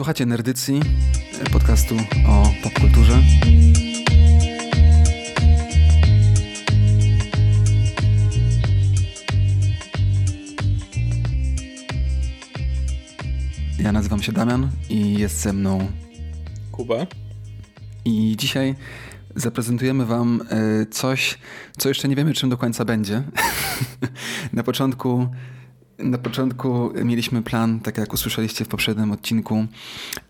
Słuchacie Nerdycji, podcastu o popkulturze. Ja nazywam się Damian i jest ze mną Kuba. I dzisiaj zaprezentujemy Wam e, coś, co jeszcze nie wiemy, czym do końca będzie. Na początku na początku mieliśmy plan, tak jak usłyszeliście w poprzednim odcinku,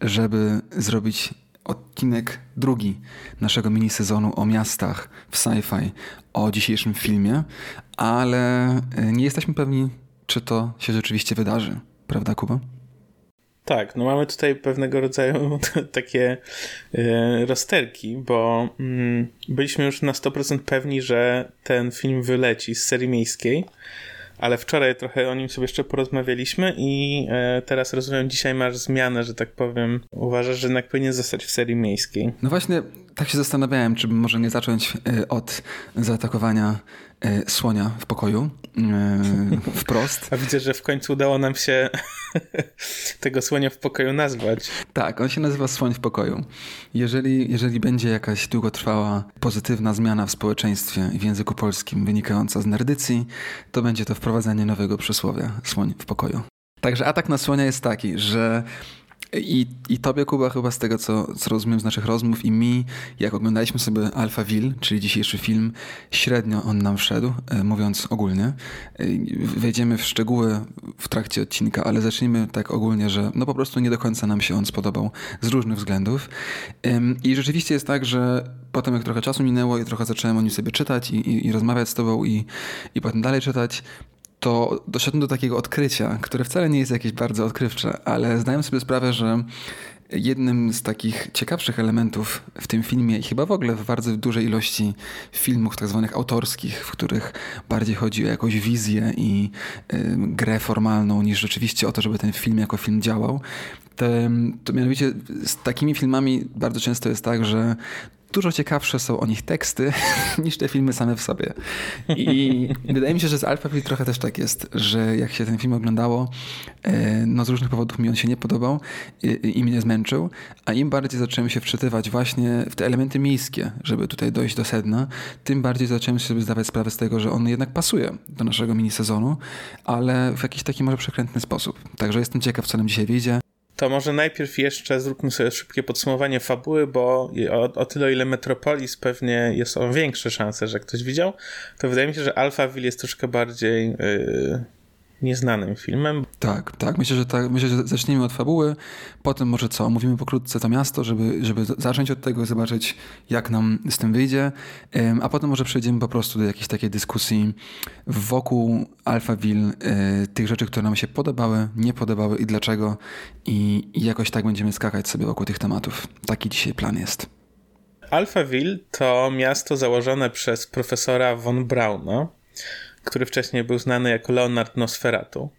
żeby zrobić odcinek drugi naszego mini sezonu o miastach w sci-fi, o dzisiejszym filmie, ale e, nie jesteśmy pewni, czy to się rzeczywiście wydarzy. Prawda, Kuba? Tak, no mamy tutaj pewnego rodzaju takie y, rozterki, bo mm, byliśmy już na 100% pewni, że ten film wyleci z serii miejskiej ale wczoraj trochę o nim sobie jeszcze porozmawialiśmy i e, teraz rozumiem, dzisiaj masz zmianę, że tak powiem. Uważasz, że jednak powinien zostać w serii miejskiej. No właśnie, tak się zastanawiałem, czy może nie zacząć e, od zaatakowania słonia w pokoju wprost. A widzę, że w końcu udało nam się tego słonia w pokoju nazwać. Tak, on się nazywa słoń w pokoju. Jeżeli, jeżeli będzie jakaś długotrwała, pozytywna zmiana w społeczeństwie i w języku polskim wynikająca z nerdycji, to będzie to wprowadzenie nowego przysłowia słoń w pokoju. Także atak na słonia jest taki, że i, I tobie, Kuba, chyba z tego, co, co rozumiem z naszych rozmów i mi, jak oglądaliśmy sobie Alphaville, czyli dzisiejszy film, średnio on nam wszedł, e, mówiąc ogólnie. E, wejdziemy w szczegóły w trakcie odcinka, ale zacznijmy tak ogólnie, że no po prostu nie do końca nam się on spodobał z różnych względów. I rzeczywiście jest tak, że potem jak trochę czasu minęło i trochę zacząłem o nim sobie czytać i, i, i rozmawiać z tobą i, i potem dalej czytać, to doszedłem do takiego odkrycia, które wcale nie jest jakieś bardzo odkrywcze, ale zdaję sobie sprawę, że jednym z takich ciekawszych elementów w tym filmie i chyba w ogóle w bardzo dużej ilości filmów tak zwanych autorskich, w których bardziej chodzi o jakąś wizję i y, grę formalną niż rzeczywiście o to, żeby ten film jako film działał, to, to mianowicie z takimi filmami bardzo często jest tak, że dużo ciekawsze są o nich teksty niż te filmy same w sobie. I wydaje mi się, że z Alphaville trochę też tak jest, że jak się ten film oglądało, e, no z różnych powodów mi on się nie podobał i, i mnie zmęczył, a im bardziej zacząłem się wczytywać właśnie w te elementy miejskie, żeby tutaj dojść do sedna, tym bardziej zacząłem sobie zdawać sprawę z tego, że on jednak pasuje do naszego mini sezonu, ale w jakiś taki może przekrętny sposób. Także jestem ciekaw, co nam dzisiaj wyjdzie. To może najpierw jeszcze zróbmy sobie szybkie podsumowanie fabuły, bo o, o tyle, ile Metropolis pewnie jest o większe szanse, że ktoś widział, to wydaje mi się, że Alphaville jest troszkę bardziej. Yy nieznanym filmem. Tak, tak. Myślę, że tak. Myślę, że zaczniemy od fabuły, potem może co, omówimy pokrótce to miasto, żeby, żeby zacząć od tego, zobaczyć jak nam z tym wyjdzie, a potem może przejdziemy po prostu do jakiejś takiej dyskusji wokół Alphaville, e, tych rzeczy, które nam się podobały, nie podobały i dlaczego i, i jakoś tak będziemy skakać sobie wokół tych tematów. Taki dzisiaj plan jest. Alphaville to miasto założone przez profesora von Brauna, który wcześniej był znany jako Leonard Nosferatu.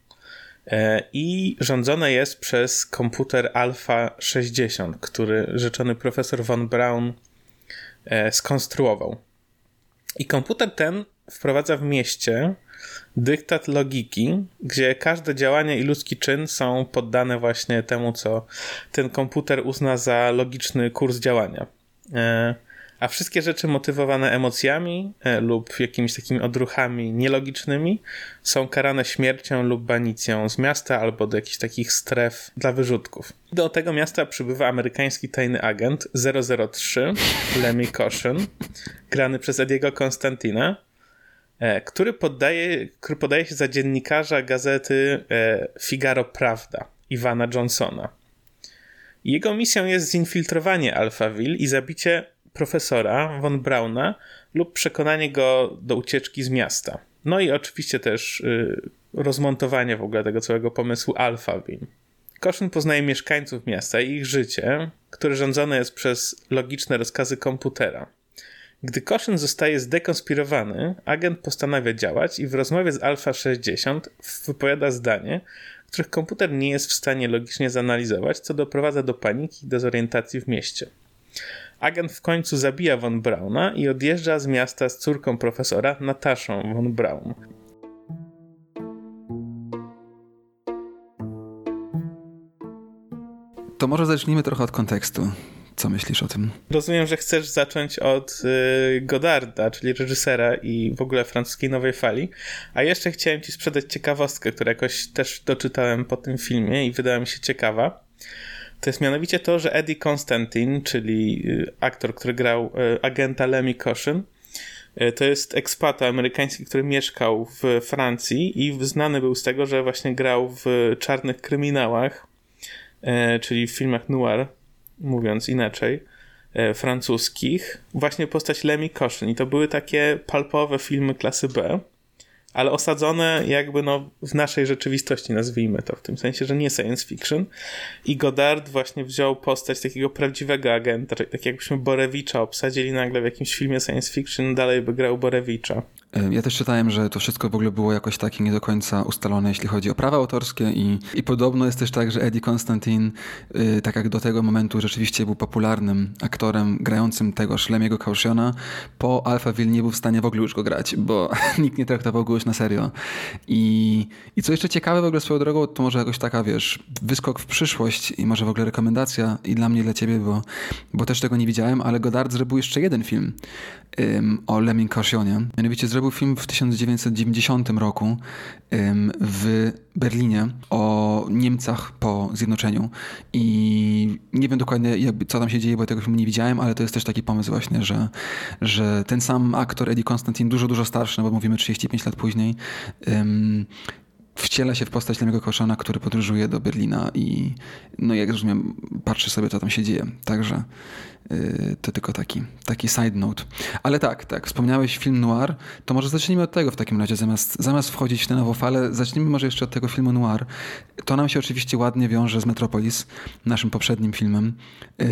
E, I rządzone jest przez komputer Alpha 60, który rzeczony profesor von Braun e, skonstruował. I komputer ten wprowadza w mieście dyktat logiki, gdzie każde działanie i ludzki czyn są poddane właśnie temu, co ten komputer uzna za logiczny kurs działania. A wszystkie rzeczy motywowane emocjami e, lub jakimiś takimi odruchami nielogicznymi są karane śmiercią lub banicją z miasta albo do jakichś takich stref dla wyrzutków. Do tego miasta przybywa amerykański tajny agent 003 Lemmy Caution, grany przez Ediego Konstantina, e, który, poddaje, który podaje się za dziennikarza gazety e, Figaro Prawda Iwana Johnsona. Jego misją jest zinfiltrowanie Alphaville i zabicie profesora von Brauna lub przekonanie go do ucieczki z miasta. No i oczywiście też y, rozmontowanie w ogóle tego całego pomysłu Alphaville. Koszyn poznaje mieszkańców miasta i ich życie, które rządzone jest przez logiczne rozkazy komputera. Gdy Koszyn zostaje zdekonspirowany, agent postanawia działać i w rozmowie z Alpha 60 wypowiada zdanie, których komputer nie jest w stanie logicznie zanalizować, co doprowadza do paniki i dezorientacji w mieście. Agent w końcu zabija von Brauna i odjeżdża z miasta z córką profesora, Nataszą von Braun. to może zacznijmy trochę od kontekstu. Co myślisz o tym? Rozumiem, że chcesz zacząć od y, Godarda, czyli reżysera i w ogóle francuskiej nowej fali. A jeszcze chciałem ci sprzedać ciekawostkę, którą jakoś też doczytałem po tym filmie i wydała mi się ciekawa. To jest mianowicie to, że Eddie Constantine, czyli y, aktor, który grał y, agenta Lemmy Caution, y, to jest ekspata amerykański, który mieszkał w Francji i znany był z tego, że właśnie grał w czarnych kryminałach, czyli w filmach noir, mówiąc inaczej, francuskich, właśnie postać Lemmy Caution. I to były takie palpowe filmy klasy B ale osadzone jakby no w naszej rzeczywistości, nazwijmy to, w tym sensie, że nie science fiction. I Godard właśnie wziął postać takiego prawdziwego agenta, tak jakbyśmy Borewicza obsadzili nagle w jakimś filmie science fiction, dalej by grał Borewicza. Ja też czytałem, że to wszystko w ogóle było jakoś takie nie do końca ustalone, jeśli chodzi o prawa autorskie i, i podobno jest też tak, że Eddie Constantine, yy, tak jak do tego momentu rzeczywiście był popularnym aktorem grającym tego Szlemiego Cautiona, po Alphaville nie był w stanie w ogóle już go grać, bo nikt nie traktował go już na serio. I, I co jeszcze ciekawe w ogóle swoją drogą, to może jakoś taka, wiesz, wyskok w przyszłość i może w ogóle rekomendacja i dla mnie, i dla ciebie, bo, bo też tego nie widziałem, ale Godard zrobił jeszcze jeden film o Lemming Cautionie. Mianowicie zrobił film w 1990 roku w Berlinie o Niemcach po zjednoczeniu i nie wiem dokładnie jakby, co tam się dzieje, bo tego filmu nie widziałem, ale to jest też taki pomysł właśnie, że, że ten sam aktor Eddie Constantine, dużo, dużo starszy, no bo mówimy 35 lat później, wciela się w postać Lemiego Koszona, który podróżuje do Berlina i no jak rozumiem, patrzy sobie, co tam się dzieje. Także yy, to tylko taki, taki side note. Ale tak, tak, wspomniałeś film noir, to może zacznijmy od tego w takim razie, zamiast, zamiast wchodzić w tę nową falę, zacznijmy może jeszcze od tego filmu noir. To nam się oczywiście ładnie wiąże z Metropolis, naszym poprzednim filmem, yy,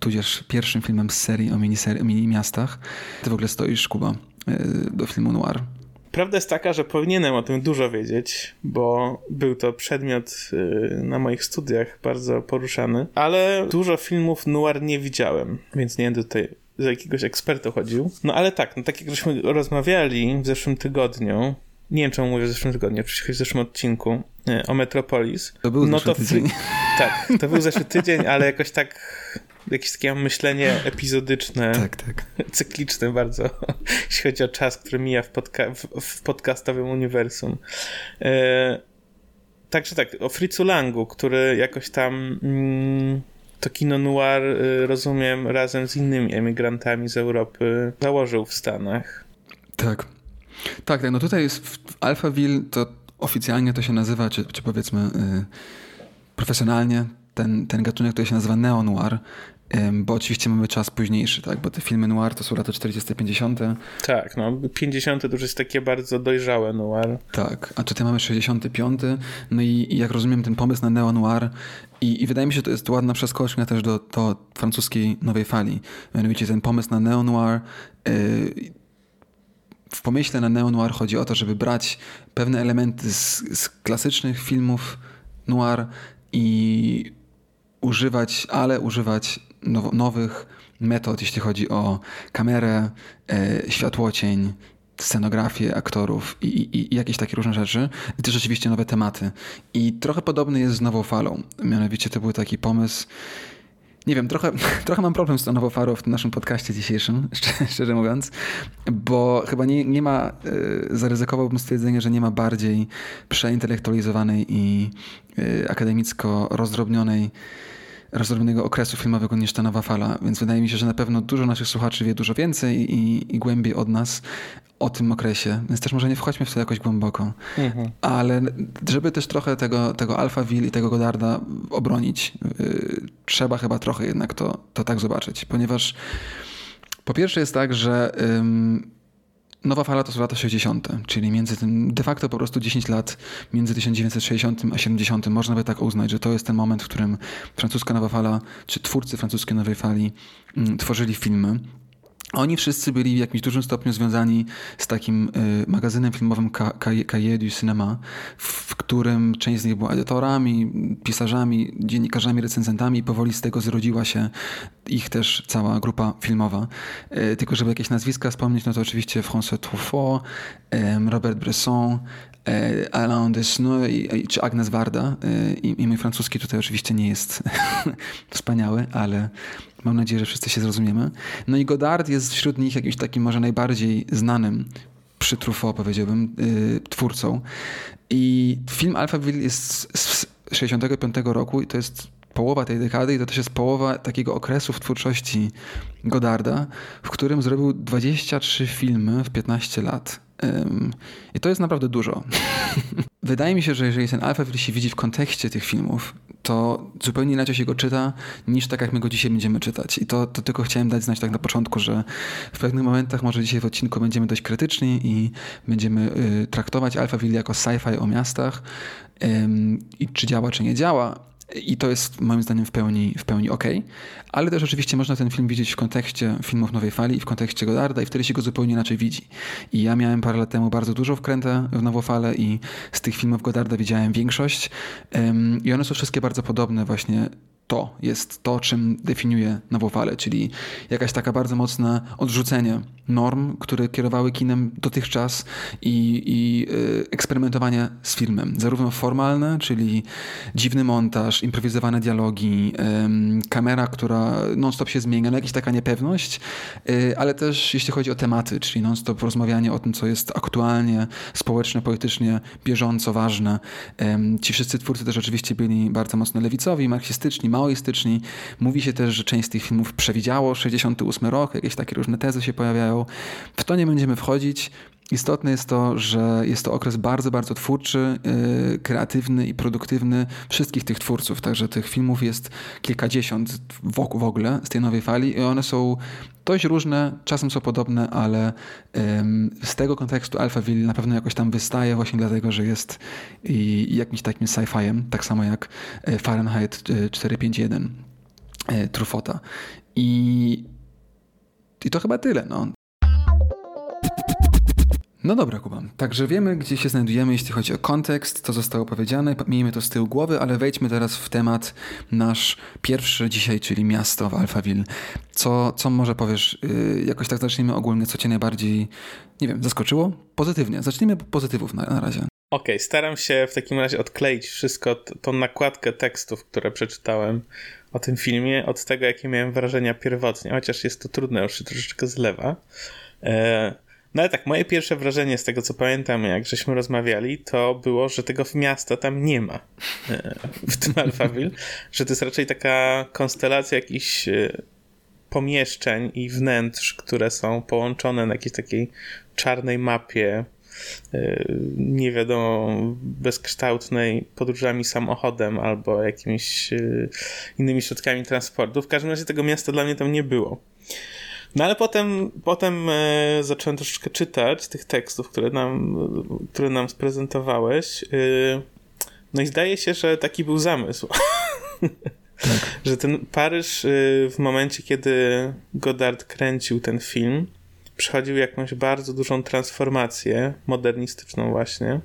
tudzież pierwszym filmem z serii o mini, mini miastach. Ty w ogóle stoisz, Kuba, yy, do filmu noir. Prawda jest taka, że powinienem o tym dużo wiedzieć, bo był to przedmiot y, na moich studiach bardzo poruszany, ale dużo filmów noir nie widziałem, więc nie będę tutaj za jakiegoś eksperta chodził. No ale tak, no tak jak żeśmy rozmawiali w zeszłym tygodniu, nie wiem czemu mówię w zeszłym tygodniu, oczywiście w zeszłym odcinku y, o Metropolis. To był no to tydzień. Tak, to był zeszły tydzień, ale jakoś tak jakieś takie myślenie epizodyczne, tak, tak. cykliczne bardzo, jeśli chodzi o czas, który mija w, podca w, w podcastowym uniwersum. E, także tak, o Fritzu Langu, który jakoś tam mm, to kino noir, y, rozumiem, razem z innymi emigrantami z Europy założył w Stanach. Tak. Tak, tak. No tutaj jest w Alphaville, to oficjalnie to się nazywa, czy, czy powiedzmy y, profesjonalnie, ten, ten gatunek, który się nazywa neo-noir, bo oczywiście mamy czas późniejszy, tak? Bo te filmy noir to są lata 40-50. Tak, no 50 to już jest takie bardzo dojrzałe noir. Tak, a tutaj mamy 65. No i, i jak rozumiem ten pomysł na neo-noir i, i, wydaje mi się, że to jest ładna przeskocznia też do, do francuskiej nowej fali. Mianowicie ten pomysł na neo-noir yy, w pomyśle na neo-noir chodzi o to, żeby brać pewne elementy z, z klasycznych filmów noir i używać, ale używać now, nowych metod, jeśli chodzi o kamerę, e, światłocień, scenografię aktorów i, i, i, jakieś takie różne rzeczy, i też oczywiście nowe tematy. I trochę podobny jest z nową falą. Mianowicie to był taki pomysł. Nie wiem, trochę, trochę mam problem z tą nową falą w naszym podcaście dzisiejszym, szczerze mówiąc, bo chyba nie, nie ma, yy, zaryzykowałbym stwierdzenie, że nie ma bardziej przeintelektualizowanej i yy, akademicko rozdrobnionej rozdrobnionego okresu filmowego niż ta nowa fala, więc wydaje mi się, że na pewno dużo naszych słuchaczy wie dużo więcej i, i głębiej od nas o tym okresie, więc też może nie wchodźmy w to jakoś głęboko. Mhm. Ale żeby też trochę tego, tego Alphaville i tego Godarda obronić, yy, trzeba chyba trochę jednak to, to tak zobaczyć, ponieważ po pierwsze jest tak, że Nowa fala to są lata 60., czyli między tym de facto po prostu 10 lat między 1960 a 70. Można by tak uznać, że to jest ten moment, w którym francuska nowa fala, czy twórcy francuskiej nowej fali mm, tworzyli filmy. Oni wszyscy byli w jakimś dużym stopniu związani z takim y, magazynem filmowym Cahiers du Cinema, w którym część z nich była edytorami, pisarzami, dziennikarzami, recenzentami i powoli z tego zrodziła się ich też cała grupa filmowa. Y, tylko żeby jakieś nazwiska wspomnieć, no to oczywiście François Truffaut, y, Robert Bresson, e, Alain Deschamps czy Agnes Varda. E, I, I mój francuski tutaj oczywiście nie jest wspaniały, ale mam nadzieję, że wszyscy się zrozumiemy. No i Godard jest wśród nich jakimś takim może najbardziej znanym przy Truffaut powiedziałbym, yy, twórcą. I film Alphaville jest z 65 roku i to jest połowa tej dekady i to też jest połowa takiego okresu w twórczości Godarda, w którym zrobił 23 filmy w 15 lat. I to jest naprawdę dużo. Wydaje mi się, że jeżeli ten Alphaville się widzi w kontekście tych filmów, to zupełnie inaczej się go czyta, niż tak jak my go dzisiaj będziemy czytać. I to, to tylko chciałem dać znać tak na początku, że w pewnych momentach może dzisiaj w odcinku będziemy dość krytyczni i będziemy y, traktować Alphaville jako sci-fi o miastach i czy działa, czy nie działa, i to jest moim zdaniem w pełni, w pełni ok. Ale też oczywiście można ten film widzieć w kontekście filmów Nowej Fali i w kontekście Godarda i wtedy się go zupełnie inaczej widzi. I ja miałem parę lat temu bardzo dużo wkrętę w Nową Falę i z tych filmów Godarda widziałem większość. I one są wszystkie bardzo podobne właśnie to jest to, czym definiuje Nowofalę, czyli jakaś taka bardzo mocne odrzucenie norm, które kierowały kinem dotychczas i, i y, eksperymentowanie z filmem. Zarówno formalne, czyli dziwny montaż, improwizowane dialogi, kamera, która non-stop się zmienia, no jakaś taka niepewność, y, ale też jeśli chodzi o tematy, czyli non-stop rozmawianie o tym, co jest aktualnie, społeczne, politycznie, bieżąco ważne. Ci wszyscy twórcy też oczywiście byli bardzo mocno lewicowi, marksistyczni, maoistyczni. Mówi się też, że część z tych filmów przewidziało 68 rok, jakieś takie różne tezy się pojawiają. W to nie będziemy wchodzić. Istotne jest to, że jest to okres bardzo, bardzo twórczy, yy, kreatywny i produktywny wszystkich tych twórców. Także tych filmów jest kilkadziesiąt w, w ogóle z tej nowej fali i one są dość różne, czasem są podobne, ale z tego kontekstu Alphaville na pewno jakoś tam wystaje właśnie dlatego, że jest jakimś takim sci-fiem, tak samo jak y, Fahrenheit 451 yy, Trufota. I, I to chyba tyle. No. No dobra, Kuba. Także wiemy, gdzie się znajdujemy, jeśli chodzi o kontekst, co zostało powiedziane, miejmy to z tyłu głowy, ale wejdźmy teraz w temat nasz pierwszy dzisiaj, czyli miasto w Alphaville. Co, co może powiesz, yy, jakoś tak zacznijmy ogólnie, co cię najbardziej, nie wiem, zaskoczyło? Pozytywnie. Zacznijmy pozytywów na, na razie. Okej, okay, staram się w takim razie odkleić wszystko, tą nakładkę tekstów, które przeczytałem o tym filmie, od tego, jakie miałem wrażenia pierwotnie, chociaż jest to trudne, już się troszeczkę zlewa. E, no ale tak, moje pierwsze wrażenie z tego, co pamiętam, jak żeśmy rozmawiali, to było, że tego miasta tam nie ma e, w tym Alphaville, że to jest raczej taka konstelacja jakichś e, pomieszczeń i wnętrz, które są połączone na jakiejś takiej czarnej mapie e, nie wiadomo, bezkształtnej podróżami samochodem albo jakimiś innymi środkami transportu. W każdym razie tego miasta dla mnie tam nie było. No ale potem, potem e, zacząłem troszeczkę czytać tych tekstów, które nam, które nam sprezentowałeś. E, no i zdaje się, że taki był zamysł. Tak. że ten Paryż e, w momencie, kiedy Godard kręcił ten film, przechodził jakąś bardzo dużą transformację, modernistyczną właśnie.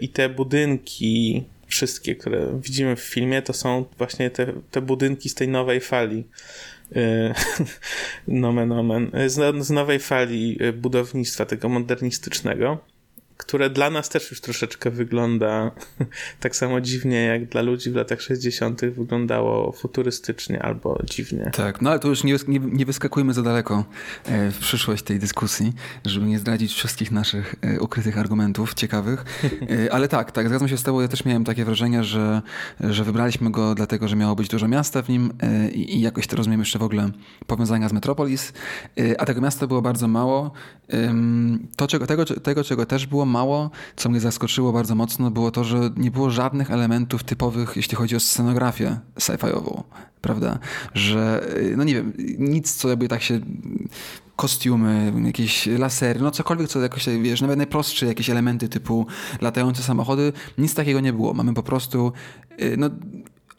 I te budynki, wszystkie, które widzimy w filmie, to są właśnie te, te budynki z tej nowej fali. E, nomen omen, z, z nowej fali e, budownictwa tego modernistycznego które dla nas też już troszeczkę wygląda tak samo dziwnie, jak dla ludzi w latach 60. wyglądało futurystycznie albo dziwnie. Tak, no ale to już nie, nie, nie wyskakujmy za daleko e, w przyszłość tej dyskusji, żeby nie zdradzić wszystkich naszych e, ukrytych argumentów ciekawych. E, ale tak, tak, zgadzam się z tobą. Ja też miałem takie wrażenie, że, że wybraliśmy go dlatego, że miało być dużo miasta w nim i, i jakoś to rozumiem jeszcze w ogóle powiązania z Metropolis, a tego miasta było bardzo mało. To, czego, tego, tego, czego też było mało, co mnie zaskoczyło bardzo mocno, było to, że nie było żadnych elementów typowych, jeśli chodzi o scenografię sci-fiową, prawda? Że, y, no nie wiem, nic, co jakby tak się kostiumy, jakieś lasery, no cokolwiek, co jakoś, wiesz, nawet najprostsze jakieś elementy typu latające samochody, nic takiego nie było. Mamy po prostu, y, no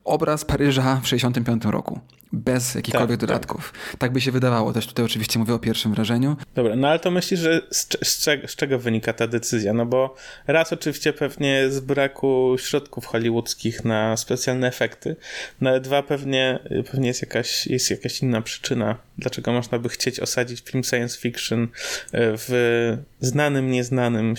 obraz Paryża w 65 roku bez jakichkolwiek tak, tak. dodatków. Tak. tak. by się wydawało. Też tutaj oczywiście mówię o pierwszym wrażeniu. Dobra, no ale to myślisz, że z, z, z, czego wynika ta decyzja? No bo raz oczywiście pewnie z braku środków hollywoodzkich na specjalne efekty, no ale dwa pewnie, pewnie jest, jakaś, jest jakaś inna przyczyna, dlaczego można by chcieć osadzić film science fiction e, w znanym, nieznanym,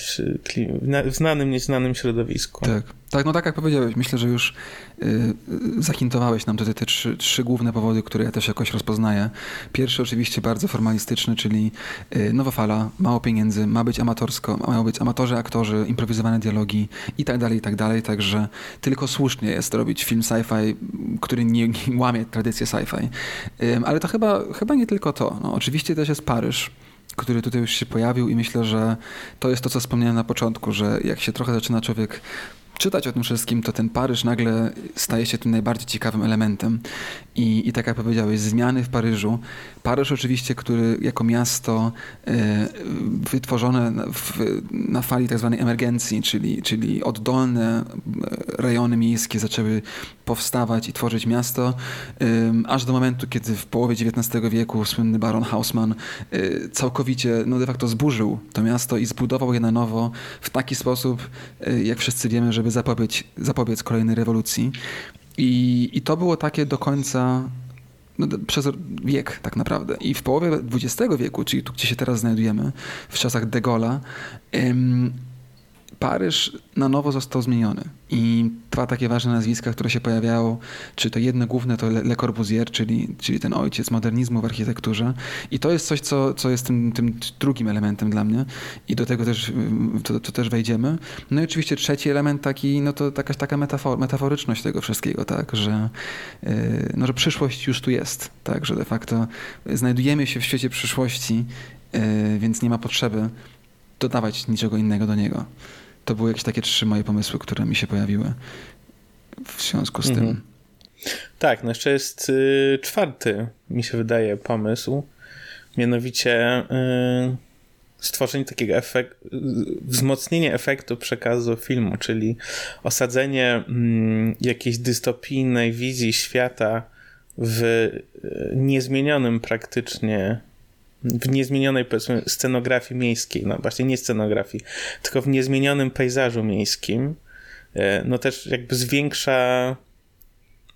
w znanym, nieznanym środowisku. Tak. Tak, no tak jak powiedziałeś, myślę, że już y, zahintowałeś nam tutaj te trzy, trzy, główne powody, które ja też jakoś rozpoznaję. Pierwszy oczywiście bardzo formalistyczny, czyli y, nowa fala, mało pieniędzy, ma być amatorsko, mają być amatorzy, aktorzy, improwizowane dialogi i tak dalej, i tak dalej, także tylko słusznie jest robić film sci-fi, który nie, nie łamie tradycję sci-fi. Y, ale to chyba, chyba nie tylko to. No, oczywiście też jest Paryż, który tutaj już się pojawił i myślę, że to jest to, co wspomniałem na początku, że jak się trochę zaczyna człowiek czytać o tym wszystkim, to ten Paryż nagle staje się tym najbardziej ciekawym elementem. I, i tak jak powiedziałeś, zmiany w Paryżu. Paryż oczywiście, który jako miasto e, wytworzone w, na fali tak zwanej emergencji, czyli, czyli oddolne e, rejony miejskie zaczęły powstawać i tworzyć miasto, aż do momentu, kiedy w połowie XIX wieku słynny baron Haussmann e, całkowicie, no de facto zburzył to miasto i zbudował je na nowo w taki sposób, jak wszyscy wiemy, żeby zapobiec, zapobiec kolejnej rewolucji. I, I to było takie do końca no, przez wiek tak naprawdę. I w połowie XX wieku, czyli tu, gdzie się teraz znajdujemy, w czasach de Gaulle'a, Paryż na nowo został zmieniony. I dwa takie ważne nazwiska, które się pojawiają, czy to jedno główne to Le Corbusier, czyli, czyli ten ojciec modernizmu w architekturze. I to jest coś, co, co jest tym, tym drugim elementem dla mnie. I do tego też, to, to też wejdziemy. No i oczywiście trzeci element taki, no to jakaś taka metafor, metaforyczność tego wszystkiego, tak, że, yy, no, że przyszłość już tu jest, tak, że de facto znajdujemy się w świecie przyszłości, yy, więc nie ma potrzeby dodawać niczego innego do niego. To były jakieś takie trzy moje pomysły, które mi się pojawiły w związku z mhm. tym. Tak, no jeszcze jest y, czwarty, mi się wydaje, pomysł. Mianowicie y, stworzenie takiego efektu, wzmocnienie efektu przekazu filmu, czyli osadzenie y, jakiejś dystopijnej wizji świata w y, niezmienionym praktycznie w niezmienionej powiedzmy scenografii miejskiej, no właśnie nie scenografii, tylko w niezmienionym pejzażu miejskim, e, no też jakby zwiększa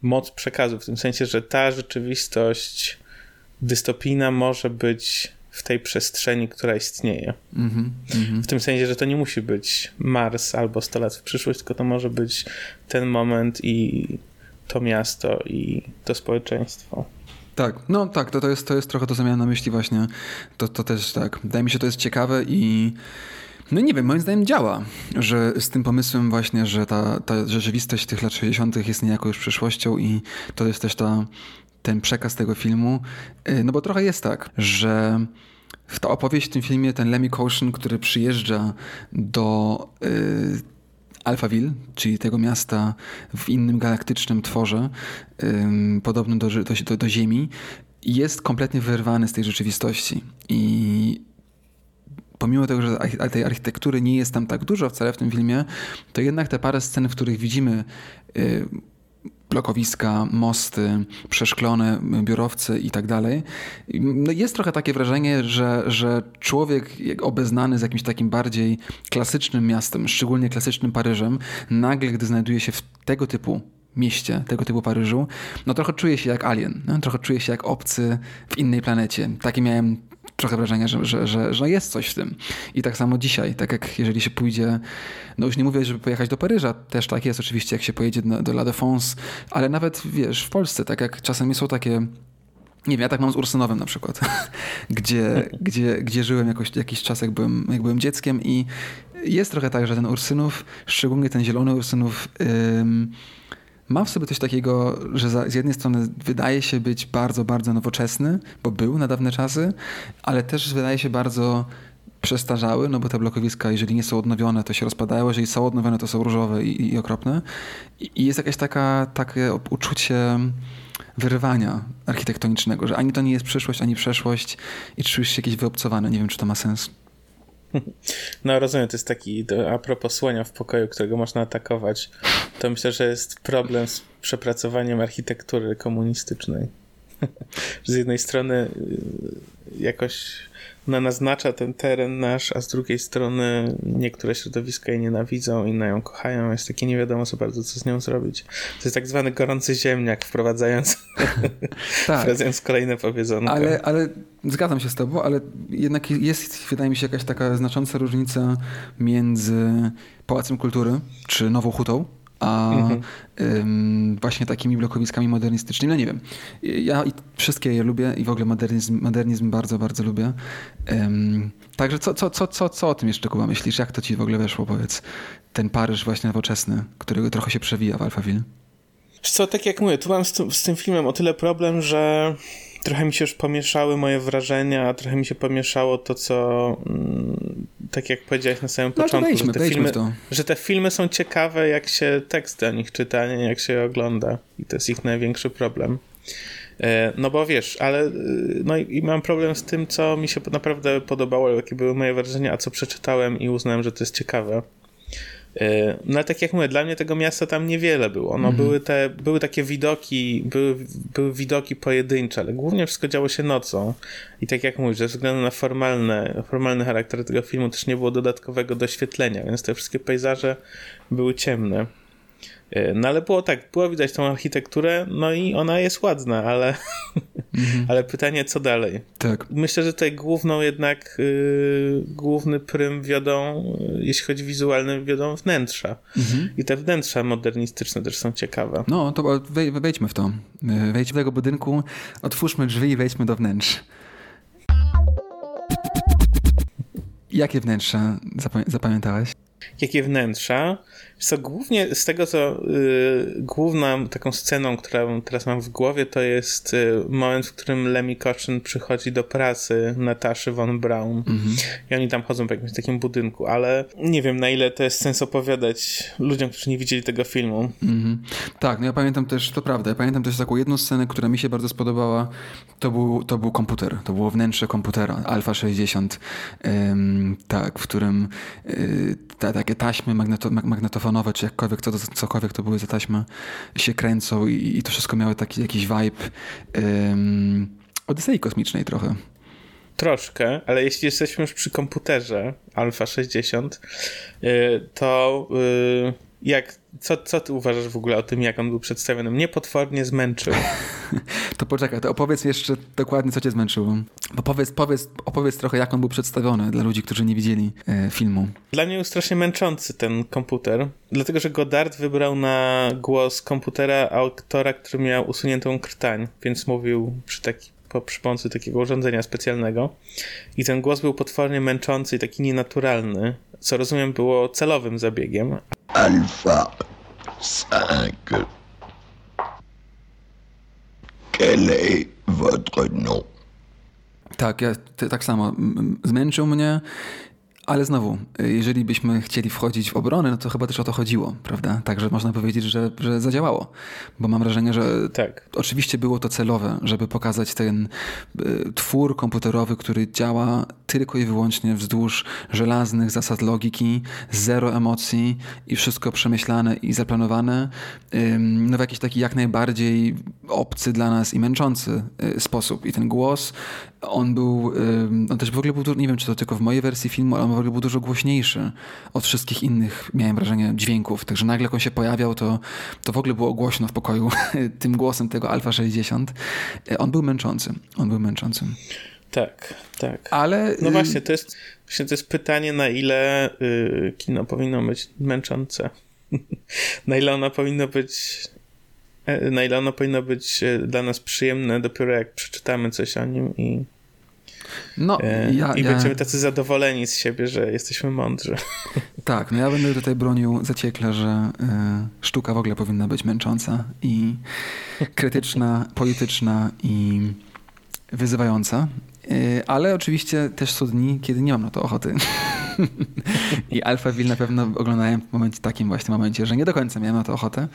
moc przekazu, w tym sensie, że ta rzeczywistość dystopijna może być w tej przestrzeni, która istnieje. Mm -hmm, w tym sensie, że to nie musi być Mars albo 100 lat w przyszłość, tylko to może być ten moment i to miasto i to społeczeństwo. Tak, no tak, to, to, jest, to jest trochę to, co miałem na myśli właśnie. To, to też tak, wydaje mi się, to jest ciekawe i no nie wiem, moim zdaniem działa, że z tym pomysłem właśnie, że ta, ta rzeczywistość tych lat 60. jest niejako już przyszłością i to jest też ta, ten przekaz tego filmu. Y, no bo trochę jest tak, że w ta opowieść w tym filmie ten Lemmy Caution, który przyjeżdża do y, Alphaville, czyli tego miasta w innym galaktycznym tworze, podobnym do, do, do Ziemi, jest kompletnie wyrwany z tej rzeczywistości. I pomimo tego, że tej architektury nie jest tam tak dużo wcale w tym filmie, to jednak te parę scen, w których widzimy y, blokowiska, mosty, przeszklone biurowce i tak dalej. No jest trochę takie wrażenie, że, że człowiek obeznany z jakimś takim bardziej klasycznym miastem, szczególnie klasycznym Paryżem, nagle, gdy znajduje się w tego typu mieście, tego typu Paryżu, no trochę czuje się jak alien, no? trochę czuje się jak obcy w innej planecie. Takie miałem trochę wrażenie, że, że, że, że jest coś w tym. I tak samo dzisiaj, tak jak jeżeli się pójdzie, no już nie mówię, żeby pojechać do Paryża, też tak jest oczywiście, jak się pojedzie do, do La Défense, ale nawet wiesz, w Polsce, tak jak czasami są takie nie wiem, ja tak mam z Ursynowem na przykład, gdzie, gdzie, gdzie żyłem jakoś, jakiś czas, jak byłem, jak byłem dzieckiem i jest trochę tak, że ten Ursynów, szczególnie ten zielony Ursynów, ma w sobie coś takiego, że z jednej strony wydaje się być bardzo, bardzo nowoczesny, bo był na dawne czasy, ale też wydaje się bardzo przestarzały, no bo te blokowiska, jeżeli nie są odnowione, to się rozpadają, jeżeli są odnowione, to są różowe i, i okropne. I, jest jakaś taka, takie uczucie wyrywania architektonicznego, że ani to nie jest przyszłość, ani przeszłość i czujesz się jakieś wyobcowane. Nie wiem, czy to ma sens. No rozumiem, to jest taki, a propos słonia w pokoju, którego można atakować, to myślę, że jest problem z przepracowaniem architektury komunistycznej. Z jednej strony y, jakoś ona naznacza ten teren nasz, a z drugiej strony niektóre środowiska jej nienawidzą, inne ją kochają. Jest takie nie wiadomo co bardzo, co z nią zrobić. To jest tak zwany gorący ziemniak, wprowadzając, tak. wprowadzając kolejne powiedzonko. Ale, ale zgadzam się z tobą, ale jednak jest, wydaje mi się, jakaś taka znacząca różnica między Pałacem Kultury czy Nową Hutą, a mhm. ym, właśnie takimi blokowiskami modernistycznymi. No nie wiem. Ja wszystkie je lubię i w ogóle modernizm, modernizm bardzo, bardzo lubię. Ym, także co, co, co, co, co o tym jeszcze, Kuba, myślisz? Jak to ci w ogóle weszło, powiedz? Ten Paryż właśnie nowoczesny, który trochę się przewija w Alphaville. Co, tak jak mówię, tu mam z, z tym filmem o tyle problem, że trochę mi się już pomieszały moje wrażenia, trochę mi się pomieszało to, co mm, tak jak powiedziałeś na samym no, początku, wejdźmy, że, te filmy, że te filmy są ciekawe, jak się teksty o nich czyta, nie jak się ogląda. I to jest ich największy problem. E, no bo wiesz, ale e, no i mam problem z tym, co mi się naprawdę podobało, jakie były moje wrażenia, a co przeczytałem i uznałem, że to jest ciekawe. E, no ale tak jak mówię, dla mnie tego miasta tam niewiele było. No, mm. były, te, były takie widoki, były, były widoki pojedyncze, ale głównie wszystko działo się nocą. I tak jak mówisz, ze względu na formalne, formalny charakter tego filmu też nie było dodatkowego doświetlenia, więc te wszystkie pejzaże były ciemne. E, no ale było tak, było widać tą architekturę, no i ona jest ładna, ale, mhm. ale pytanie, co dalej? Tak. Myślę, że tutaj główną jednak, yy, główny prym wiodą, y, jeśli chodzi wizualny, wiodą wnętrza. Mhm. I te wnętrza modernistyczne też są ciekawe. No, to wejdźmy w to. Y, wejdźmy do tego budynku, otwórzmy drzwi i wejdźmy do wnętrz. Jakie wnętrze zapamiętałeś? Jakie wnętrza? Co głównie z tego, co y, główną taką sceną, którą teraz mam w głowie, to jest y, moment, w którym Lemmy Koczyn przychodzi do pracy Nataszy von Braun mm-hmm. i oni tam chodzą po jakimś takim budynku, ale nie wiem na ile to jest sens opowiadać ludziom, którzy nie widzieli tego filmu. Mm-hmm. Tak, no ja pamiętam też, to prawda, ja pamiętam też taką jedną scenę, która mi się bardzo spodobała, to był, to był komputer, to było wnętrze komputera, Alfa 60, ym, tak, w którym y, ta, takie taśmy magneto, magnetofonowe, czy jakkolwiek, co, cokolwiek to były za taśmy, się kręcą i, i to wszystko miało taki jakiś vibe um, Odysei kosmicznej trochę. Troszkę, ale jeśli jesteśmy już przy komputerze Alpha 60, y, to y, jak, co, co ty uważasz w ogóle o tym, jak on był przedstawiony? Mnie potwornie zmęczył. to poczekaj, to opowiedz jeszcze dokładnie, co cię zmęczyło. Bo powiedz, powiedz, opowiedz trochę, jak on był przedstawiony dla ludzi, którzy nie widzieli e, filmu. Dla mnie był strasznie męczący ten komputer, dlatego, że Godard wybrał na głos komputera aktora, który miał usuniętą krtań, więc mówił przy taki, po, przy pomocy takiego urządzenia specjalnego. I ten głos był potwornie męczący i taki nienaturalny, co rozumiem było celowym zabiegiem. Alpha 5. Quel est votre nom? Tak, ja tak samo. Zmęczył mnie ale znowu, jeżeli byśmy chcieli wchodzić w obronę, no to chyba też o to chodziło, prawda? Także można powiedzieć, że, że zadziałało. Bo mam wrażenie, że tak. oczywiście było to celowe, żeby pokazać ten y, twór komputerowy, który działa tylko i wyłącznie wzdłuż żelaznych zasad logiki, zero emocji i wszystko przemyślane i zaplanowane no w jakiś taki jak najbardziej obcy dla nas i męczący y, sposób. I ten głos, on był, on też w ogóle był, nie wiem czy to tylko w mojej wersji filmu, ale on w ogóle był dużo głośniejszy od wszystkich innych, miałem wrażenie, dźwięków. Także nagle jak on się pojawiał, to, to w ogóle było głośno w pokoju tym głosem tego Alfa 60. Y, on był męczący. On był męczący. Tak, tak. Ale... No y, właśnie, to jest, właśnie to jest pytanie, na ile y, kino powinno być męczące. na ile ono powinno być e, na ile ono powinno być e, dla nas przyjemne dopiero jak przeczytamy coś o nim i no, e, ja, I ja... będziemy tacy zadowoleni z siebie, że jesteśmy mądrzy. Tak, no ja będę tutaj bronił zaciekle, że y, sztuka w ogóle powinna być męcząca i krytyczna, polityczna i wyzywająca. Y, ale oczywiście też są dni, kiedy nie mam na to ochoty. I Alphaville na pewno oglądałem w momencie takim właśnie momencie, że nie do końca miałem na to ochotę,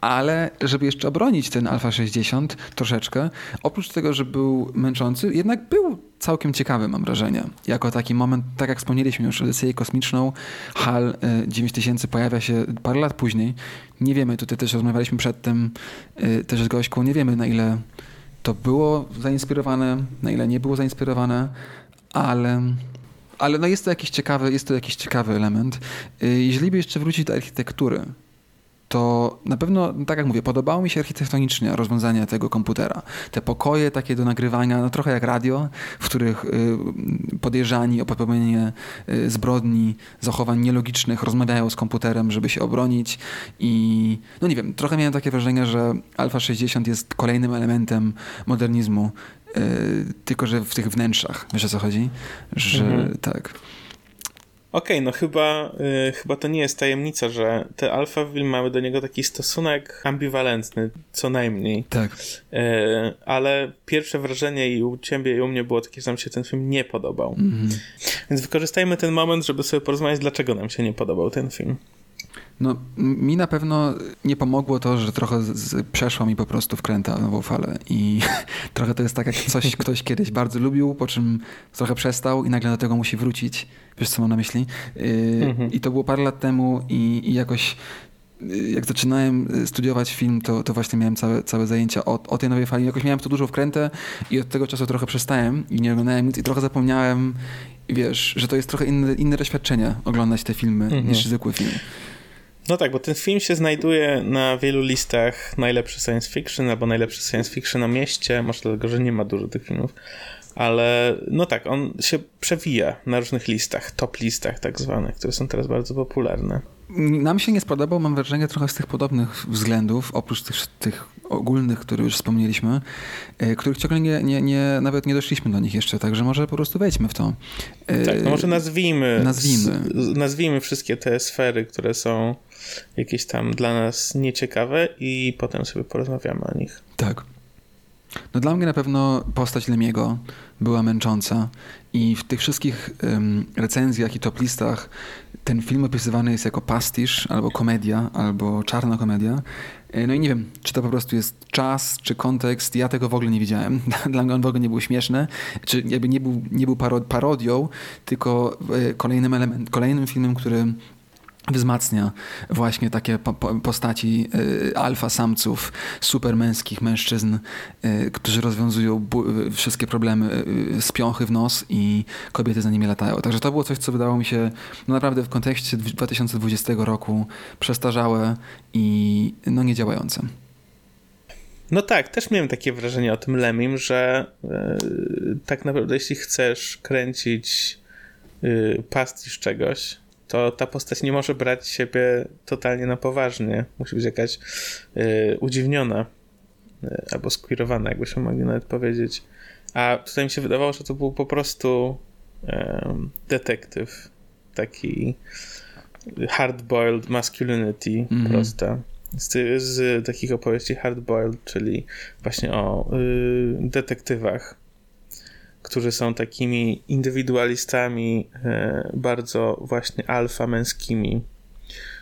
ale żeby jeszcze obronić ten Alfa 60 troszeczkę, oprócz tego, że był męczący, jednak był całkiem ciekawy, mam wrażenie. Jako taki moment, tak jak wspomnieliśmy już, Odyseję kosmiczną, HAL 9000 y, pojawia się parę lat później. Nie wiemy, tutaj też rozmawialiśmy przed tym y, też z Gośką, nie wiemy na ile to było zainspirowane, na ile nie było zainspirowane, ale, ale no jest to jakiś ciekawy, jest to jakiś ciekawy element. Y, jeżeli by jeszcze wrócić do architektury, to na pewno, tak jak mówię, podobało mi się architektonicznie rozwiązanie tego komputera. Te pokoje takie do nagrywania, no trochę jak radio, w których y, podejrzani o popełnienie y, zbrodni, zachowań nielogicznych rozmawiają z komputerem, żeby się obronić i no nie wiem, trochę miałem takie wrażenie, że Alpha 60 jest kolejnym elementem modernizmu, y, tylko że w tych wnętrzach, wiesz o co chodzi? Że mhm. tak. Okej, okay, no chyba, y, chyba to nie jest tajemnica, że te Alphaville mały do niego taki stosunek ambiwalentny, co najmniej. Tak. Y, ale pierwsze wrażenie i u ciebie i u mnie było takie, że nam się ten film nie podobał. Mm -hmm. Więc wykorzystajmy ten moment, żeby sobie porozmawiać, dlaczego nam się nie podobał ten film. No, mi na pewno nie pomogło to, że trochę z, z, przeszła mi po prostu wkręta nową falę i trochę to jest tak, jak coś ktoś kiedyś bardzo lubił, po czym trochę przestał i nagle do tego musi wrócić. Wiesz, co mam na myśli? Yy, I to było parę lat temu i, i jakoś y, jak zaczynałem y, studiować film, to, to właśnie miałem całe, całe zajęcia o, o tej nowej fali. Jakoś miałem to dużo wkrętę i od tego czasu trochę przestałem i nie oglądałem nic i trochę zapomniałem, wiesz, że to jest trochę inne, inne doświadczenie oglądać te filmy mhm. niż zwykły film. No tak, bo ten film się znajduje na wielu listach najlepszy science fiction albo najlepszy science fiction na mieście, może dlatego, że nie ma dużo tych filmów, ale no tak, on się przewija na różnych listach, top listach tak zwanych, które są teraz bardzo popularne. Nam się nie spodobał, mam wrażenie, trochę z tych podobnych względów, oprócz tych, tych ogólnych, które już wspomnieliśmy, e, których ciągle nie, nie, nie, nawet nie doszliśmy do nich jeszcze, także może po prostu wejdźmy w to. E, tak, no może nazwijmy, nazwijmy. nazwijmy wszystkie te sfery, które są jakieś tam dla nas nieciekawe i potem sobie porozmawiamy o nich. Tak. No dla mnie na pewno postać Lemiego była męcząca i w tych wszystkich um, recenzjach i top listach ten film opisywany jest jako pastisz, albo komedia, albo czarna komedia. E, no i nie wiem, czy to po prostu jest czas, czy kontekst. Ja tego w ogóle nie widziałem. Dla mnie on w ogóle nie był śmieszny, czy jakby nie był, nie był parodią, tylko e, kolejnym, element, kolejnym filmem, który wzmacnia właśnie takie po, po, postaci y, alfa samców, supermęskich mężczyzn, y, którzy rozwiązują y, wszystkie problemy y, z piąchy w nos i kobiety za nimi latają. Także to było coś, co wydało mi się no naprawdę w kontekście 2020 roku przestarzałe i no niedziałające. No tak, też miałem takie wrażenie o tym Lemim, że y, tak naprawdę jeśli chcesz kręcić y, pastisz czegoś, to ta postać nie może brać siebie totalnie na poważnie. Musi być jakaś y, udziwniona y, albo skwirowana, jakbyśmy mogli nawet powiedzieć. A tutaj mi się wydawało, że to był po prostu y, detektyw. Taki hard-boiled masculinity mm -hmm. prosta. Z, z, takich opowieści hard-boiled, czyli właśnie o y, detektywach którzy są takimi indywidualistami, e, bardzo właśnie alfa męskimi.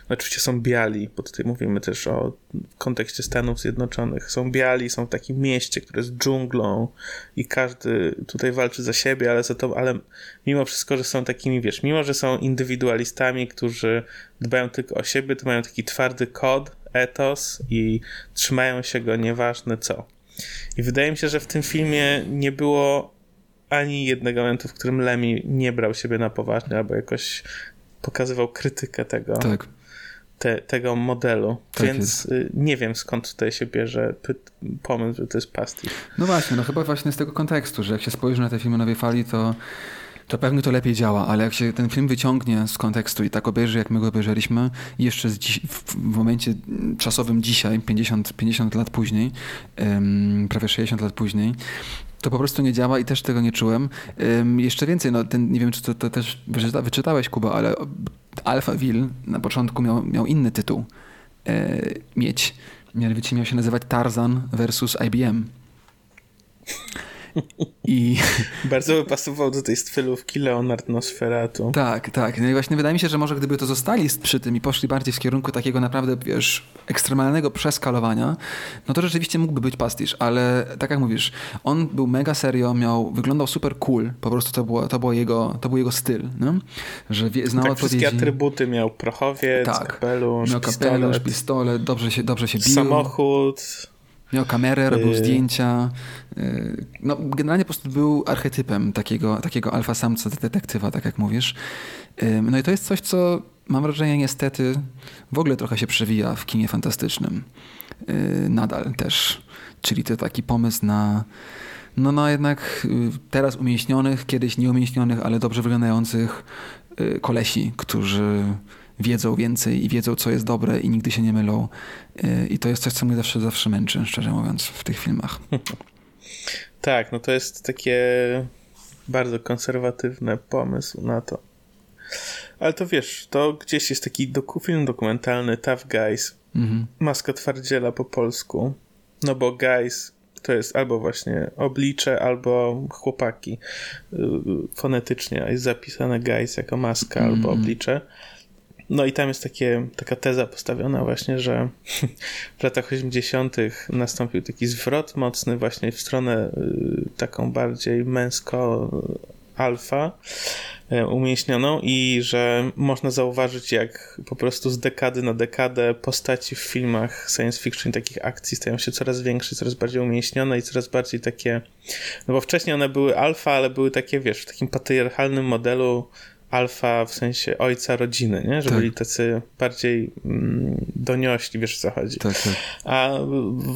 Oczywiście są biali, bo tutaj mówimy też o kontekście Stanów Zjednoczonych. Są biali, są w takim mieście, które jest dżunglą i każdy tutaj walczy za siebie, ale za to, ale mimo wszystko, że są takimi, wiesz, mimo że są indywidualistami, którzy dbają tylko o siebie, to mają taki twardy kod, etos i trzymają się go nieważne co. I wydaje mi się, że w tym filmie nie było ani jednego momentu, w którym Lemmy nie brał siebie na poważnie albo jakoś pokazywał krytykę tego, tak. te, tego modelu. Tak Więc jest. Y, nie wiem skąd tutaj się bierze pomysł, że to jest pastisz. No właśnie, no chyba właśnie z tego kontekstu, że jak się spojrzy na te filmy Nowej Fali, to to pewnie to lepiej działa, ale jak się ten film wyciągnie z kontekstu i tak obejrzy, jak my go obejrzeliśmy, jeszcze w momencie czasowym dzisiaj, 50, 50 lat później, um, prawie 60 lat później, to po prostu nie działa i też tego nie czułem. Um, jeszcze więcej, no, ten, nie wiem, czy to, to też wyczyta, wyczytałeś, Kuba, ale Alphaville na początku miał, miał inny tytuł e, mieć. Mianowicie miał się nazywać Tarzan versus IBM. I... Bardzo by pasował do tej stylówki Leonard Nosferatu. Tak, tak. No i właśnie wydaje mi się, że może gdyby to zostali przy tym i poszli bardziej w kierunku takiego naprawdę, wiesz, ekstremalnego przeskalowania, no to rzeczywiście mógłby być pastisz, ale tak jak mówisz, on był mega serio, miał, wyglądał super cool, po prostu to, było, to, było jego, to był jego styl, no? że wie, znał tak, odpowiedzi. wszystkie atrybuty miał prochowiec, tak, kapelusz, miał kapelusz, pistolet, pistolet dobrze, się, dobrze się bił. Samochód. Miał kamerę, robił yy. zdjęcia. Yy, no, generalnie po prostu był archetypem takiego, takiego alfa samca detektywa, tak jak mówisz. Yy, no i to jest coś, co mam wrażenie niestety w ogóle trochę się przewija w kinie fantastycznym. Nadal też. Czyli to taki pomysł na no, no jednak teraz umieśnionych, kiedyś nieumieśnionych, ale dobrze wyglądających kolesi, którzy wiedzą więcej i wiedzą, co jest dobre i nigdy się nie mylą. I to jest coś, co mnie zawsze, zawsze męczy, szczerze mówiąc, w tych filmach. Tak, no to jest takie bardzo konserwatywny pomysł na to. Ale to wiesz, to gdzieś jest taki doku, film dokumentalny Tough Guys. Mhm. Maska twardziela po polsku. No bo guys to jest albo właśnie oblicze, albo chłopaki. Y, fonetycznie jest zapisane guys jako maska mm. albo oblicze. No i tam jest takie, taka teza postawiona właśnie, że w latach 80. nastąpił taki zwrot mocny właśnie w stronę y, taką bardziej męsko alfa y, umieśnioną i że można zauważyć jak po prostu z dekady na dekadę postaci w filmach science fiction takich akcji stają się coraz większe, coraz bardziej umieśnione i coraz bardziej takie no bo wcześniej one były alfa, ale były takie wiesz, w takim patriarchalnym modelu alfa w sensie ojca rodziny, nie? Że tak. byli tacy bardziej mm, doniośli, wiesz o co chodzi. Tak, tak. A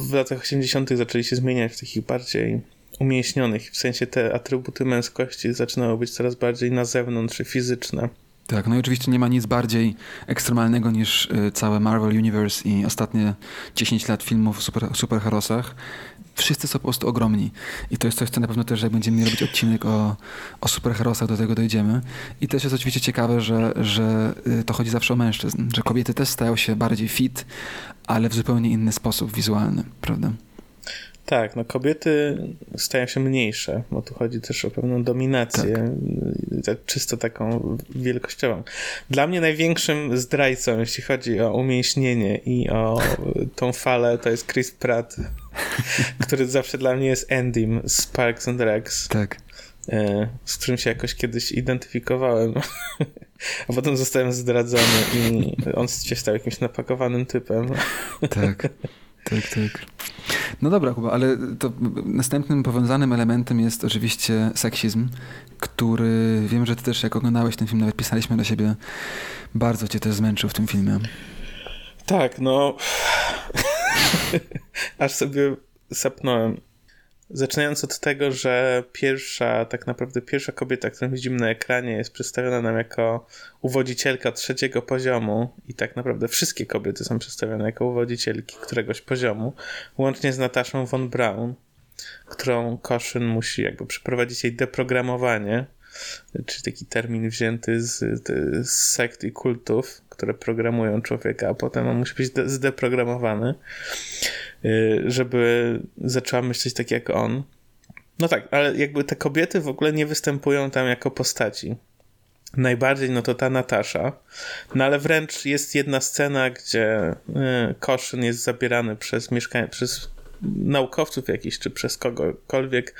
w latach 80. zaczęli się zmieniać w takich bardziej umięśnionych, w sensie te atrybuty męskości zaczynały być coraz bardziej na zewnątrz, fizyczne. Tak, no i oczywiście nie ma nic bardziej ekstremalnego niż y, całe Marvel Universe i ostatnie 10 lat filmów o super, superherosach, wszyscy są po prostu ogromni. I to jest coś, co na pewno też, jak będziemy robić odcinek o, o superherosach, do tego dojdziemy. I też jest oczywiście ciekawe, że, że y, to chodzi zawsze o mężczyzn, że kobiety też stają się bardziej fit, ale w zupełnie inny sposób wizualny, prawda? Tak, no kobiety stają się mniejsze, bo tu chodzi też o pewną dominację, tak. czysto taką wielkościową. Dla mnie największym zdrajcą, jeśli chodzi o umięśnienie i o tą falę, to jest Chris Pratt, który zawsze dla mnie jest Endym z Parks and Recs. Tak. E, z którym się jakoś kiedyś identyfikowałem, a potem zostałem zdradzony i on się stał jakimś napakowanym typem. Tak. Tak, tak. No dobra, Kuba, ale to następnym powiązanym elementem jest oczywiście seksizm, który wiem, że ty też jak oglądałeś ten film, nawet pisaliśmy do siebie, bardzo cię też zmęczył w tym filmie. Tak, no. Aż sobie sapnąłem. Zaczynając od tego, że pierwsza, tak naprawdę pierwsza kobieta, którą widzimy na ekranie, jest przedstawiona nam jako uwodzicielka trzeciego poziomu i tak naprawdę wszystkie kobiety są przedstawione jako uwodzicielki któregoś poziomu, łącznie z Nataszą von Braun, którą Koszyn musi jakby przeprowadzić jej deprogramowanie, czyli taki termin wzięty z, z sekt i kultów, które programują człowieka, a potem on musi być zdeprogramowany. Y, żeby zaczęła myśleć tak jak on. No tak, ale jakby te kobiety w ogóle nie występują tam jako postaci. Najbardziej no to ta Natasza. No ale wręcz jest jedna scena, gdzie y, Koszyn jest zabierany przez mieszkanie, przez naukowców jakiś, czy przez kogokolwiek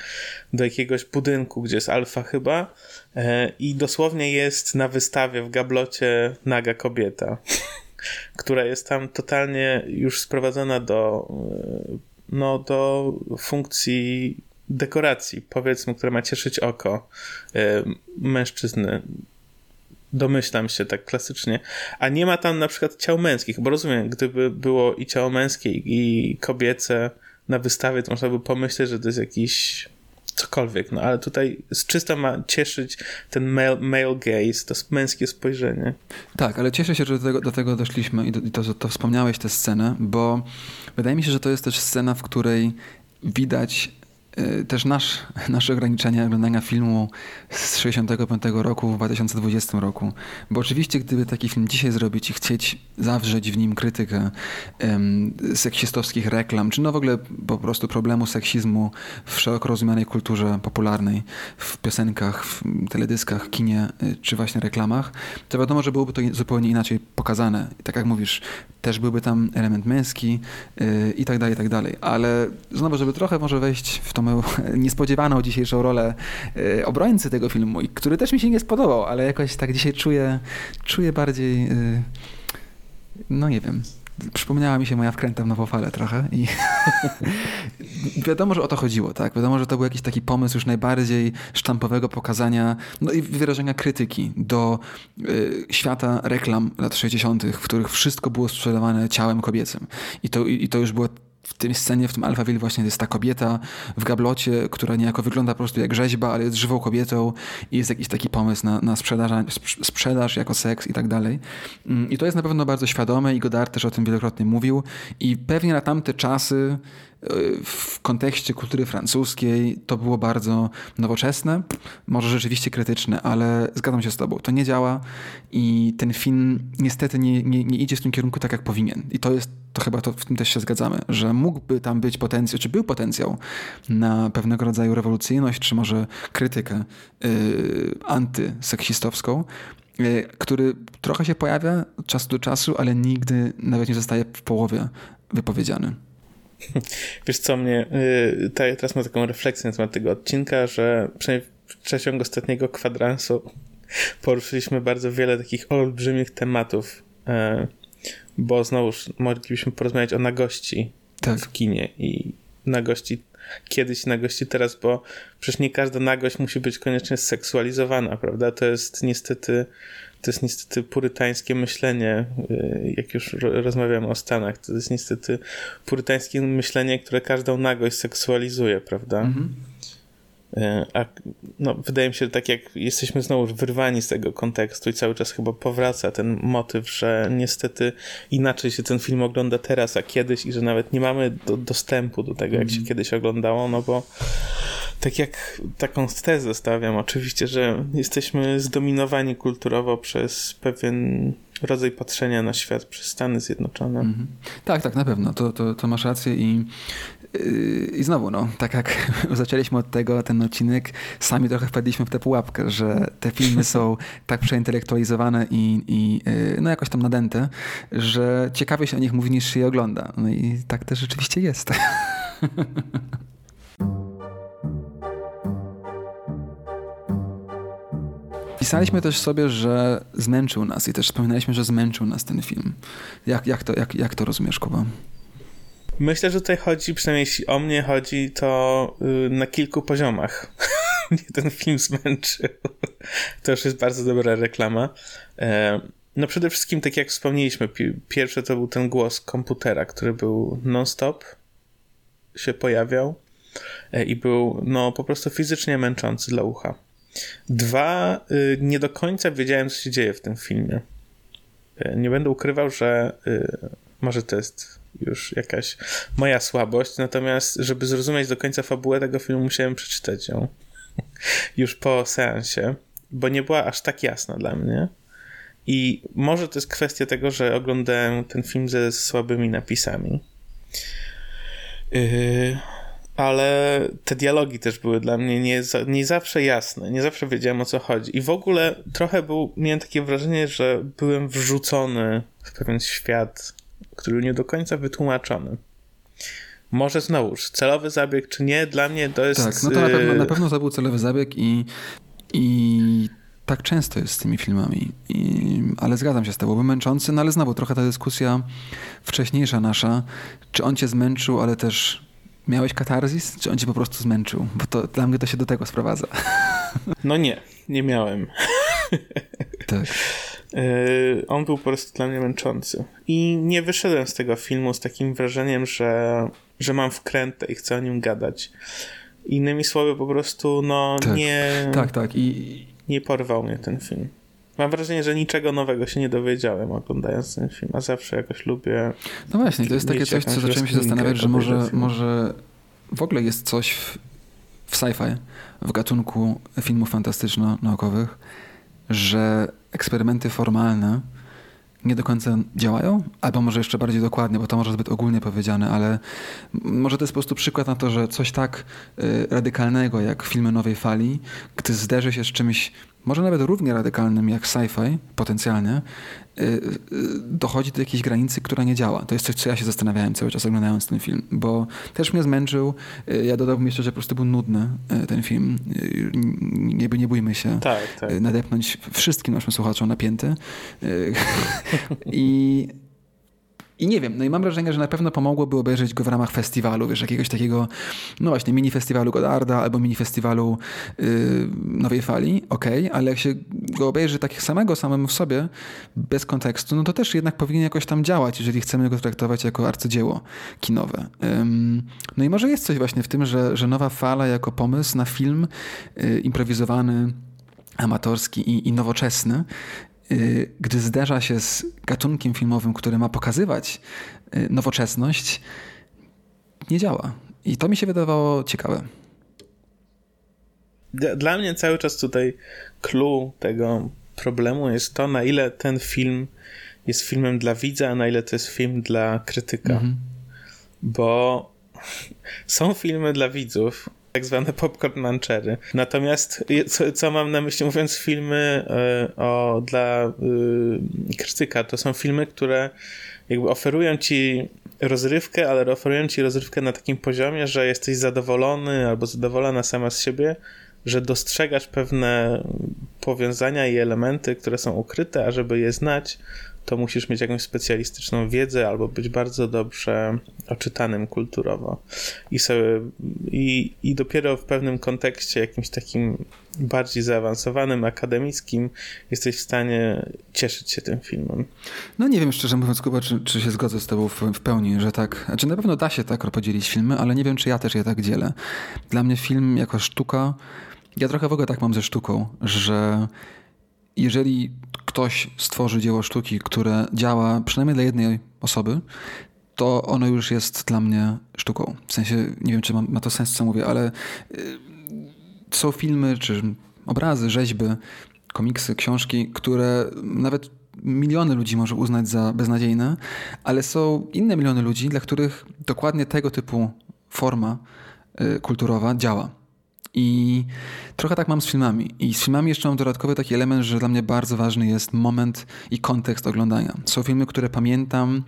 do jakiegoś budynku, gdzie jest alfa chyba y, i dosłownie jest na wystawie w gablocie naga kobieta. która jest tam totalnie już sprowadzona do, e, no, do funkcji dekoracji, powiedzmy, która ma cieszyć oko e, mężczyzny. Domyślam się tak klasycznie. A nie ma tam na przykład ciał męskich, bo rozumiem, gdyby było i ciało męskie, i kobiece na wystawie, to można by pomyśleć, że to jest jakiś cokolwiek, no ale tutaj z czysta ma cieszyć ten male, male gaze, to męskie spojrzenie. Tak, ale cieszę się, że do tego, do tego doszliśmy i, do, i to, to wspomniałeś tę scenę, bo wydaje mi się, że to jest też scena, w której widać też nasz, nasze ograniczenia oglądania filmu z 65 roku w 2020 roku. Bo oczywiście, gdyby taki film dzisiaj zrobić i chcieć zawrzeć w nim krytykę um, seksistowskich reklam, czy no w ogóle po prostu problemu seksizmu w szeroko rozumianej kulturze popularnej, w piosenkach, w teledyskach, kinie, y, czy właśnie reklamach, to wiadomo, że byłoby to zupełnie inaczej pokazane. Tak jak mówisz, też byłby tam element męski yy, i tak dalej, i tak dalej. Ale znowu, żeby trochę może wejść w tą moją niespodziewaną dzisiejszą rolę yy, obrońcy tego filmu, który też mi się nie spodobał, ale jakoś tak dzisiaj czuję, czuję bardziej, yy, no nie wiem, przypomniała mi się moja wkręta w nową falę trochę i wiadomo, że o to chodziło, tak? Wiadomo, że to był jakiś taki pomysł już najbardziej sztampowego pokazania, no i wyrażenia krytyki do y, świata reklam lat 60., w których wszystko było sprzedawane ciałem kobiecym. I to, i, i to już było w tym scenie, w tym Alphaville właśnie jest ta kobieta w gablocie, która niejako wygląda po prostu jak rzeźba, ale jest żywą kobietą i jest jakiś taki pomysł na, na sprzedaż, sprzedaż jako seks i tak dalej. Mm, I to jest na pewno bardzo świadome i Godard też o tym wielokrotnie mówił i pewnie na tamte czasy w kontekście kultury francuskiej to było bardzo nowoczesne, może rzeczywiście krytyczne, ale zgadzam się z tobą, to nie działa i ten film niestety nie, nie, nie idzie w tym kierunku tak, jak powinien. I to jest, to chyba to w tym też się zgadzamy, że mógłby tam być potencjał, czy był potencjał na pewnego rodzaju rewolucyjność, czy może krytykę yy, antyseksistowską, yy, który trochę się pojawia od czasu do czasu, ale nigdy nawet nie zostaje w połowie wypowiedziany. Wiesz co, mnie yy, teraz mam taką refleksję na temat tego odcinka, że przynajmniej w przeciągu ostatniego kwadransu poruszyliśmy bardzo wiele takich olbrzymich tematów, yy, bo znowuż moglibyśmy porozmawiać o nagości tak. w kinie i nagości kiedyś nagości teraz, bo przecież nie każda nagość musi być koniecznie seksualizowana, prawda? To jest niestety to jest niestety purytańskie myślenie, y, jak już rozmawiamy o Stanach, to jest niestety purytańskie myślenie, które każdą nagość seksualizuje, prawda? Mhm. Y, a no, wydaje mi się, że tak jak jesteśmy znowu wyrwani z tego kontekstu i cały czas chyba powraca ten motyw, że niestety inaczej się ten film ogląda teraz, a kiedyś i że nawet nie mamy do, dostępu do tego, jak się mhm. kiedyś oglądało, no bo tak jak taką tezę stawiam, oczywiście, że jesteśmy zdominowani kulturowo przez pewien rodzaj patrzenia na świat przez Stany Zjednoczone. Mm -hmm. Tak, tak, na pewno. To, to, to masz rację i yy, i znowu, no, tak jak zaczęliśmy od tego, ten odcinek, sami trochę wpadliśmy w tę pułapkę, że te filmy są tak przeintelektualizowane i, i yy, no jakoś tam nadęte, że ciekawie się o nich mówi niż się je ogląda. No i tak też rzeczywiście jest. Pisaliśmy też sobie, że zmęczył nas i też wspominaliśmy, że zmęczył nas ten film. Jak, jak, to, jak, jak to rozumiesz, Kuba? Myślę, że tutaj chodzi, przynajmniej jeśli o mnie chodzi, to yy, na kilku poziomach. mnie ten film zmęczył. to już jest bardzo dobra reklama. E, no przede wszystkim, tak jak wspomnieliśmy, pierwsze to był ten głos komputera, który był non-stop, się pojawiał e, i był no po prostu fizycznie męczący dla ucha. Dwa, y, nie do końca wiedziałem, co się dzieje w tym filmie. Y, nie będę ukrywał, że y, może to jest już jakaś moja słabość, natomiast żeby zrozumieć do końca fabułę tego filmu, musiałem przeczytać ją już po seansie, bo nie była aż tak jasna dla mnie. I może to jest kwestia tego, że oglądałem ten film ze słabymi napisami. Yy, ale te dialogi też były dla mnie nie, nie zawsze jasne, nie zawsze wiedziałem o co chodzi. I w ogóle trochę był, miałem takie wrażenie, że byłem wrzucony w pewien świat, który nie do końca wytłumaczony. Może znowuż, celowy zabieg czy nie, dla mnie to jest... Tak, no to na pewno, na pewno to był celowy zabieg i, i tak często jest z tymi filmami. I, ale zgadzam się z tobą, był męczący, no ale znowu trochę ta dyskusja wcześniejsza nasza, czy on cię zmęczył, ale też Miałeś katarzis, czy on cię po prostu zmęczył? Bo to dla mnie to się do tego sprowadza. No nie, nie miałem. Tak. Yy, on był po prostu dla mnie męczący. I nie wyszedłem z tego filmu z takim wrażeniem, że, że mam wkrętę i chcę o nim gadać. Innymi słowy, po prostu, no tak. nie. Tak, tak. I... Nie porwał mnie ten film. Mam wrażenie, że niczego nowego się nie dowiedziałem oglądając ten film, a zawsze jakoś lubię. No właśnie, to jest takie coś, co zacząłem się zastanawiać, że może, może w ogóle jest coś w, w sci-fi, w gatunku filmów fantastyczno-naukowych, że eksperymenty formalne nie do końca działają, albo może jeszcze bardziej dokładnie, bo to może zbyt ogólnie powiedziane, ale może to jest po prostu przykład na to, że coś tak y, radykalnego jak filmy nowej fali, gdy zderzy się z czymś może nawet równie radykalnym jak sci-fi, potencjalnie, y, y, dochodzi do jakiejś granicy, która nie działa. To jest coś, co ja się zastanawiałem cały czas oglądając ten film, bo też mnie zmęczył. Y, ja dodałbym jeszcze, że po prostu był nudny ten film. Nie, nie bójmy się tak, tak. nadepnąć wszystkim naszym słuchaczom napięty. I i nie wiem, no i mam wrażenie, że na pewno pomogłoby obejrzeć go w ramach festiwalu, wiesz, jakiegoś takiego, no właśnie, mini festiwalu Godarda albo mini festiwalu yy, Nowej Fali, okej, okay, ale jak się go obejrzy tak samego, samemu w sobie, bez kontekstu, no to też jednak powinien jakoś tam działać, jeżeli chcemy go traktować jako arcydzieło kinowe. Ym, no i może jest coś właśnie w tym, że, że Nowa Fala jako pomysł na film yy, improwizowany, amatorski i, i nowoczesny gdy zderza się z gatunkiem filmowym, który ma pokazywać y, nowoczesność, nie działa. I to mi się wydawało ciekawe. Dla mnie cały czas tutaj clue tego problemu jest to, na ile ten film jest filmem dla widza, a na ile to jest film dla krytyka. Mhm. Bo są filmy dla widzów, tak zwane popcorn manchery. Natomiast co, co, mam na myśli mówiąc filmy y, o, dla y, krytyka, to są filmy, które jakby oferują ci rozrywkę, ale oferują ci rozrywkę na takim poziomie, że jesteś zadowolony albo zadowolona sama z siebie, że dostrzegasz pewne powiązania i elementy, które są ukryte, a żeby je znać, to musisz mieć jakąś specjalistyczną wiedzę albo być bardzo dobrze oczytanym kulturowo. I, sobie, i, i dopiero w pewnym kontekście, jakimś takim bardziej zaawansowanym, akademickim, jesteś w stanie cieszyć się tym filmem. No nie wiem, szczerze mówiąc, Kuba, czy, czy się zgodzę z tobą w, w pełni, że tak, znaczy na pewno da się tak podzielić filmy, ale nie wiem, czy ja też je tak dzielę. Dla mnie film jako sztuka, ja trochę w ogóle tak mam ze sztuką, że jeżeli ktoś stworzy dzieło sztuki, które działa przynajmniej dla jednej osoby, to ono już jest dla mnie sztuką. W sensie, nie wiem, czy ma, ma to sens, co mówię, ale y, są filmy, czy obrazy, rzeźby, komiksy, książki, które nawet miliony ludzi może uznać za beznadziejne, ale są inne miliony ludzi, dla których dokładnie tego typu forma y, kulturowa działa. I trochę tak mam z filmami. I z filmami jeszcze mam dodatkowy taki element, że dla mnie bardzo ważny jest moment i kontekst oglądania. Są filmy, które pamiętam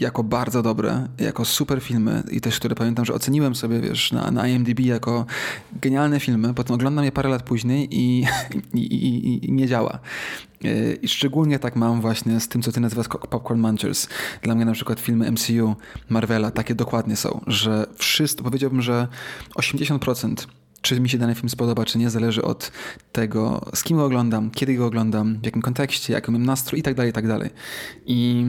jako bardzo dobre, jako super filmy i też które pamiętam, że oceniłem sobie, wiesz, na, na IMDb jako genialne filmy. Potem oglądam je parę lat później i, i, i, i nie działa. I szczególnie tak mam właśnie z tym, co ty nazywasz Popcorn Munchers. Dla mnie na przykład filmy MCU, Marvela takie dokładnie są, że wszystko, powiedziałbym, że 80% czy mi się dany film spodoba, czy nie, zależy od tego, z kim go oglądam, kiedy go oglądam, w jakim kontekście, jaki mam nastrój i tak dalej, i tak dalej. I,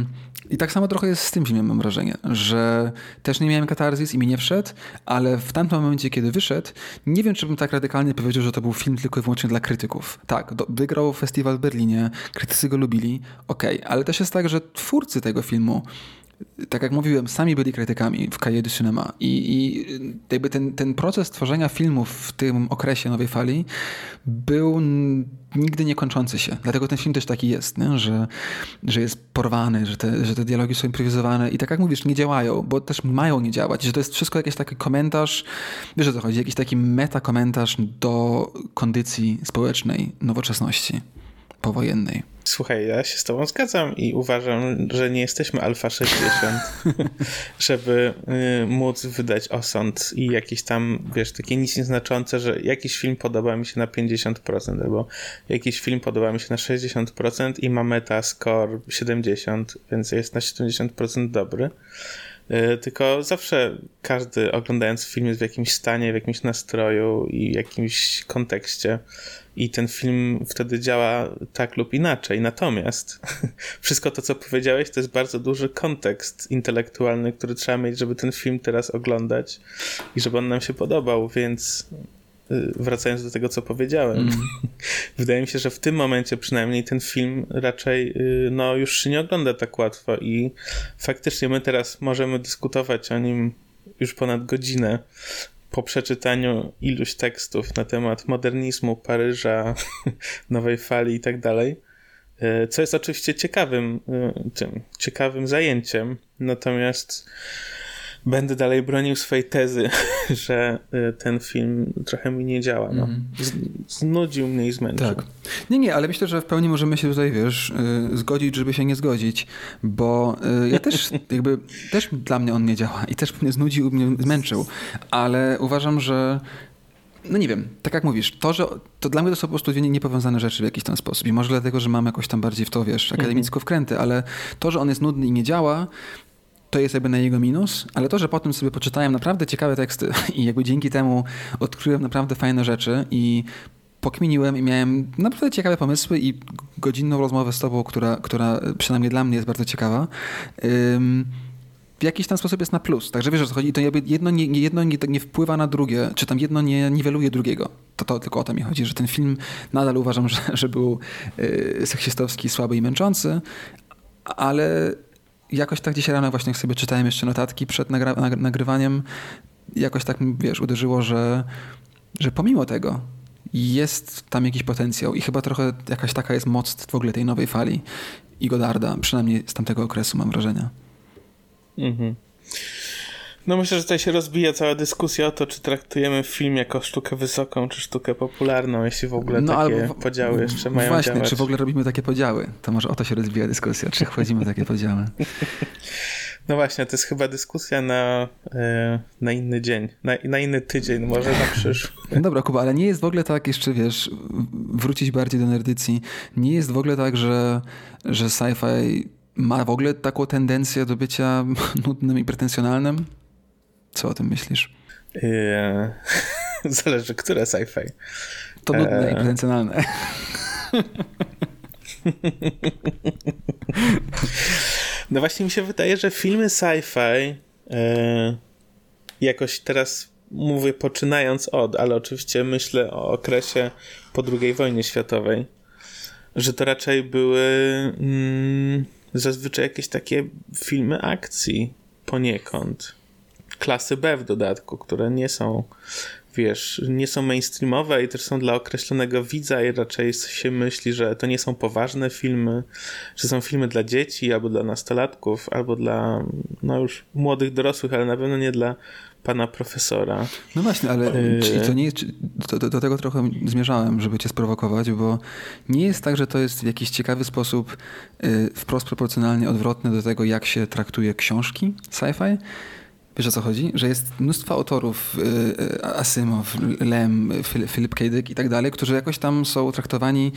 I tak samo trochę jest z tym filmem, mam wrażenie, że też nie miałem katarzis i mi nie wszedł, ale w tamtym momencie, kiedy wyszedł, nie wiem, czy bym tak radykalnie powiedział, że to był film tylko i wyłącznie dla krytyków. Tak, do, wygrał festiwal w Berlinie, krytycy go lubili, okej, okay, ale też jest tak, że twórcy tego filmu tak jak mówiłem, sami byli krytykami w Cahiers du Cinema i, i jakby ten, ten proces tworzenia filmów w tym okresie nowej fali był nigdy nie kończący się. Dlatego ten film też taki jest, nie? Że, że jest porwany, że te, że te dialogi są improwizowane i tak jak mówisz, nie działają, bo też mają nie działać, że to jest wszystko jakiś taki komentarz, wiesz o co chodzi, jakiś taki meta-komentarz do kondycji społecznej nowoczesności powojennej. Słuchaj, ja się z tobą zgadzam i uważam, że nie jesteśmy alfa 60, żeby y, móc wydać osąd i jakieś tam, wiesz, takie nic nieznaczące, że jakiś film podoba mi się na 50%, albo jakiś film podoba mi się na 60% i ma meta score 70, więc jest na 70% dobry. Y, tylko zawsze każdy oglądając film jest w jakimś stanie, w jakimś nastroju i jakimś kontekście i ten film wtedy działa tak lub inaczej. Natomiast wszystko to, co powiedziałeś, to jest bardzo duży kontekst intelektualny, który trzeba mieć, żeby ten film teraz oglądać i żeby on nam się podobał, więc y, wracając do tego, co powiedziałem, mm. wydaje mi się, że w tym momencie przynajmniej ten film raczej y, no, już się nie ogląda tak łatwo i faktycznie my teraz możemy dyskutować o nim już ponad godzinę po przeczytaniu iluś tekstów na temat modernizmu, Paryża, nowej fali i tak dalej, e, co jest oczywiście ciekawym, tym, ciekawym zajęciem, natomiast będę dalej bronił swojej tezy, że y, ten film trochę mi nie działa. No. Mm. Znudził mnie i zmęczył. Tak. Nie, nie, ale myślę, że w pełni możemy się tutaj, wiesz, y, zgodzić, żeby się nie zgodzić, bo y, ja też jakby, też dla mnie on nie działa i też mnie znudził, mnie zmęczył, ale uważam, że no nie wiem, tak jak mówisz, to, że to dla mnie to są po prostu dwie niepowiązane rzeczy w jakiś tam sposób. I może dlatego, że mam jakoś tam bardziej w to, wiesz, akademicko wkręty, ale to, że on jest nudny i nie działa, to jest jakby na jego minus, ale to, że potem sobie poczytałem naprawdę ciekawe teksty i jakby dzięki temu odkryłem naprawdę fajne rzeczy i pokminiłem i miałem naprawdę ciekawe pomysły i godzinną rozmowę z tobą, która, która przynajmniej dla mnie jest bardzo ciekawa. w jakiś tam sposób jest na plus. Także wiesz, o co chodzi. To jakby jedno, nie, jedno nie, nie, wpływa na drugie, czy tam jedno nie niweluje drugiego. To, to tylko o to mi chodzi, że ten film nadal uważam, że, że był yy, seksistowski, słaby i męczący, ale jakoś tak dzisiaj rano właśnie jak sobie czytałem jeszcze notatki przed nagra- nagrywaniem, jakoś tak wiesz, uderzyło, że, że pomimo tego jest tam jakiś potencjał i chyba trochę jakaś taka jest moc w ogóle tej nowej fali i Godarda, przynajmniej z tamtego okresu mam wrażenie. Mhm. No myślę, że tutaj się rozbija cała dyskusja o to, czy traktujemy film jako sztukę wysoką, czy sztukę popularną, jeśli w ogóle no, takie w, podziały jeszcze mają Właśnie, działać. czy w ogóle robimy takie podziały? To może o to się rozbija dyskusja, czy wchodzimy takie podziały. No właśnie, to jest chyba dyskusja na, e, na inny dzień, na, na inny tydzień, może na przyszły. No dobra, Kuba, ale nie jest w ogóle tak jeszcze, wiesz, wrócić bardziej do nerdycji, nie jest w ogóle tak, że, że sci-fi ma w ogóle taką tendencję do bycia nudnym i pretensjonalnym? Co o tym myślisz? Eee, zależy, które sci-fi. To nudne eee. i pretensjonalne. No właśnie mi się wydaje, że filmy sci-fi e, jakoś teraz mówię poczynając od, ale oczywiście myślę o okresie po II wojnie światowej, że to raczej były mm, zazwyczaj jakieś takie filmy akcji poniekąd klasy B w dodatku, które nie są, wiesz, nie są mainstreamowe i też są dla określonego widza i raczej się myśli, że to nie są poważne filmy, że są filmy dla dzieci albo dla nastolatków, albo dla, no już młodych dorosłych, ale na pewno nie dla pana profesora. No właśnie, ale czy to nie jest, do, do, tego trochę zmierzałem, żeby cię sprowokować, bo nie jest tak, że to jest w jakiś ciekawy sposób y, wprost proporcjonalnie odwrotny do tego, jak się traktuje książki sci-fi, Wiesz o co chodzi? Że jest mnóstwo autorów, y, y, Asymow, Lem, Philip K. Dick i tak dalej, którzy jakoś tam są traktowani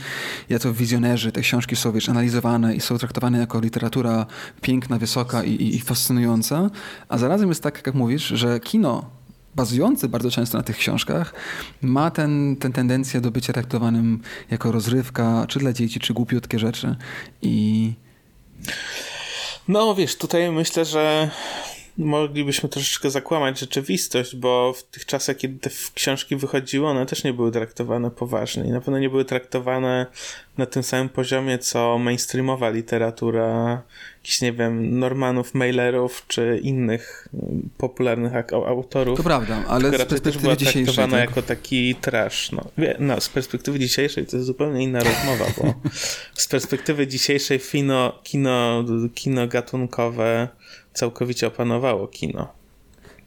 jako wizjonerzy. Te książki są, wiesz, analizowane i są traktowane jako literatura piękna, wysoka i, i, i fascynująca. A zarazem jest tak, jak mówisz, że kino bazujący bardzo często na tych książkach, ma ten, ten tendencję do bycia traktowanym jako rozrywka, czy dla dzieci, czy głupiutkie rzeczy. I... No wiesz, tutaj myślę, że moglibyśmy troszeczkę zakłamać rzeczywistość, bo w tych czasach, kiedy te książki wychodziły, one też nie były traktowane poważnie i na pewno nie były traktowane na tym samym poziomie, co mainstreamowa literatura, jakichś, nie wiem, Normanów, Mailerów, czy innych popularnych autorów. To prawda, ale z perspektywy była dzisiejszej. traktowana tak? jako taki trash. No. no, z perspektywy dzisiejszej to jest zupełnie inna rozmowa, bo z perspektywy dzisiejszej kino, kino, kino gatunkowe całkowicie opanowało kino.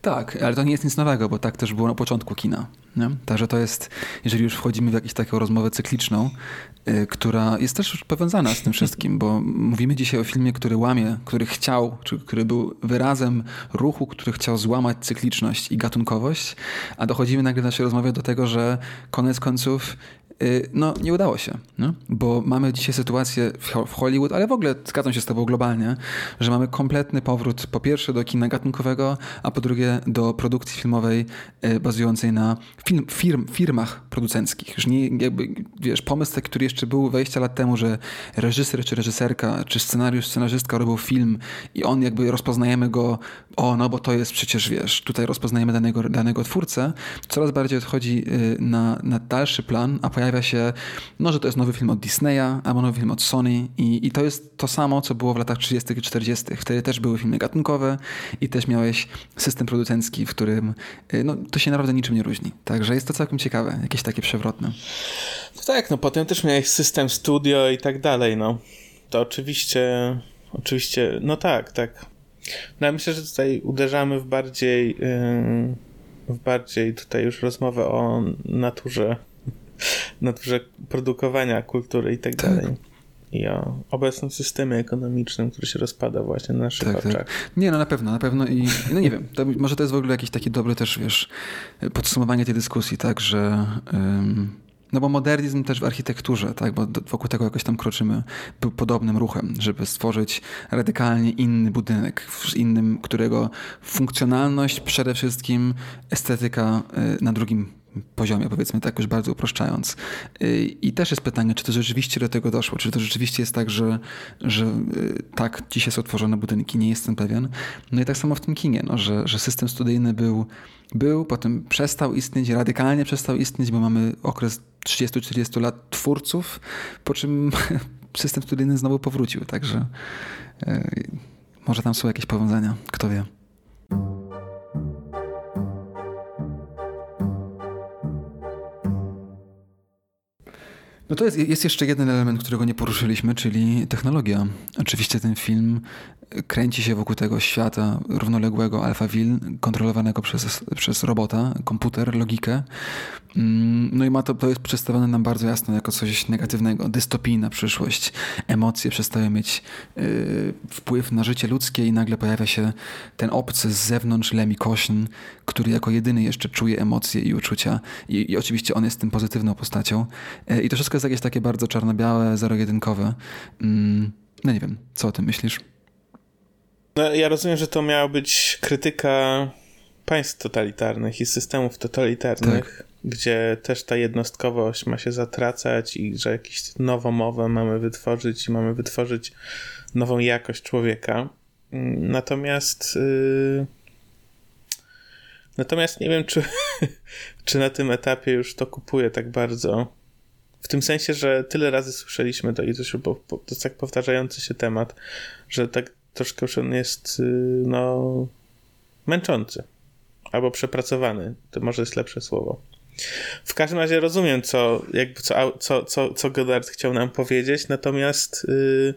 Tak, ale to nie jest nic nowego, bo tak też było na początku kina. Nie? Także to jest, jeżeli już wchodzimy w jakąś taką rozmowę cykliczną, yy, która jest też powiązana z tym wszystkim, bo mówimy dzisiaj o filmie, który łamie, który chciał, czy który był wyrazem ruchu, który chciał złamać cykliczność i gatunkowość, a dochodzimy nagle w naszej rozmowie do tego, że koniec końców no nie udało się, no? bo mamy dzisiaj sytuację w Hollywood, ale w ogóle zgadzam się z tobą globalnie, że mamy kompletny powrót po pierwsze do kina gatunkowego, a po drugie do produkcji filmowej y, bazującej na film, firm, firmach producenckich. Już nie jakby, wiesz, pomysł który jeszcze był 20 lat temu, że reżyser czy reżyserka, czy scenariusz, scenarzystka robił film i on jakby rozpoznajemy go, o no bo to jest przecież, wiesz, tutaj rozpoznajemy danego, danego twórcę, coraz bardziej odchodzi y, na, na dalszy plan, a pojawia się, no, że to jest nowy film od Disneya, albo nowy film od Sony i, i to jest to samo, co było w latach 30 i 40 Wtedy też były filmy gatunkowe i też miałeś system producencki, w którym y, no, to się naprawdę niczym nie różni. Także jest to całkiem ciekawe, jakieś takie przewrotne. No tak, no potem też miałeś system studio i tak dalej, no. To oczywiście, oczywiście, no tak, tak. No ja myślę, że tutaj uderzamy w bardziej, yy, w bardziej tutaj już rozmowę o naturze, naturze produkowania kultury i tak, tak. dalej i o obecnym systemie ekonomicznym, który się rozpada właśnie na naszych tak, tak. oczach. Tak. Nie, no na pewno, na pewno i no nie wiem, to, może to jest w ogóle jakiś taki dobry też, wiesz, podsumowanie tej dyskusji, tak, że no bo modernizm też w architekturze, tak, bo wokół tego jakoś tam kroczymy, był podobnym ruchem, żeby stworzyć radykalnie inny budynek, innym, którego funkcjonalność przede wszystkim, estetyka y, na drugim poziomie, powiedzmy tak już bardzo uproszczając. Y, I też jest pytanie, czy to rzeczywiście do tego doszło, czy to rzeczywiście jest tak, że, że y, tak dzisiaj są tworzone budynki, nie jestem pewien. No i tak samo w tym kinie, no, że, że system studyjny był, był, potem przestał istnieć, radykalnie przestał istnieć, bo mamy okres 30-40 lat twórców, po czym system studyjny znowu powrócił, także yy, może tam są jakieś powiązania, kto wie. No to jest, jest jeszcze jeden element, którego nie poruszyliśmy, czyli technologia. Oczywiście ten film kręci się wokół tego świata równoległego AlphaVille, kontrolowanego przez, przez robota, komputer, logikę. Mm, no i ma to, to jest przedstawione nam bardzo jasno jako coś negatywnego, dystopijna przyszłość. Emocje przestają mieć yy, wpływ na życie ludzkie i nagle pojawia się ten obcy z zewnątrz Lemmy Kośn, który jako jedyny jeszcze czuje emocje i uczucia. I, i oczywiście on jest tym pozytywną postacią. Yy, I to wszystko jest jakieś takie bardzo czarno-białe, zero-jedynkowe. Yy, no nie wiem, co o tym myślisz? No, ja rozumiem, że to miała być krytyka państw totalitarnych i systemów totalitarnych, tak. gdzie też ta jednostkowość ma się zatracać i że jakąś nową mowę mamy wytworzyć i mamy wytworzyć nową jakość człowieka. Natomiast yy... natomiast nie wiem, czy, czy na tym etapie już to kupuję tak bardzo. W tym sensie, że tyle razy słyszeliśmy to i to, to jest tak powtarzający się temat, że tak troszkę on jest y, no, męczący albo przepracowany. To może jest lepsze słowo. W każdym razie rozumiem, co, jakby co, co, co, co Goddard chciał nam powiedzieć, natomiast, yy,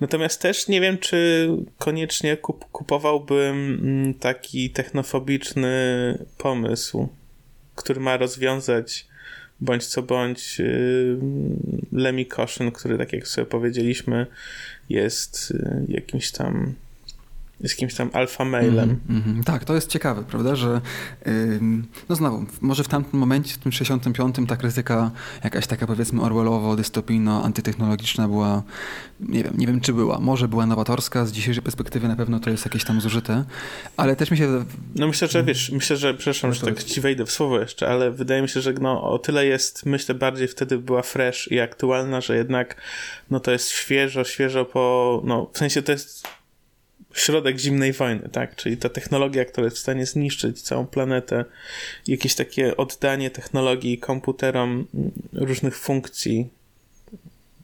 natomiast też nie wiem, czy koniecznie kup, kupowałbym mm, taki technofobiczny pomysł, który ma rozwiązać bądź co bądź yy, Lemmy Koszyn, który, tak jak sobie powiedzieliśmy, jest y, jakimś tam z kimś tam alfa mailem. Mm -hmm, tak, to jest ciekawe, prawda, że yy, no znowu, może w tamtym momencie, w tym 65 ta krytyka jakaś taka powiedzmy orwellowo, dystopijno, antytechnologiczna była, nie wiem, nie wiem czy była, może była nowatorska, z dzisiejszej perspektywy na pewno to jest jakieś tam zużyte, ale też mi się... No myślę, że wiesz, myślę, że, przepraszam, że tak ci wejdę w słowo jeszcze, ale wydaje mi się, że no o tyle jest, myślę, bardziej wtedy była fresh i aktualna, że jednak no to jest świeżo, świeżo po, no w sensie to jest środek zimnej wojny, tak? Czyli ta technologia, która jest w stanie zniszczyć całą planetę, jakieś takie oddanie technologii komputerom różnych funkcji,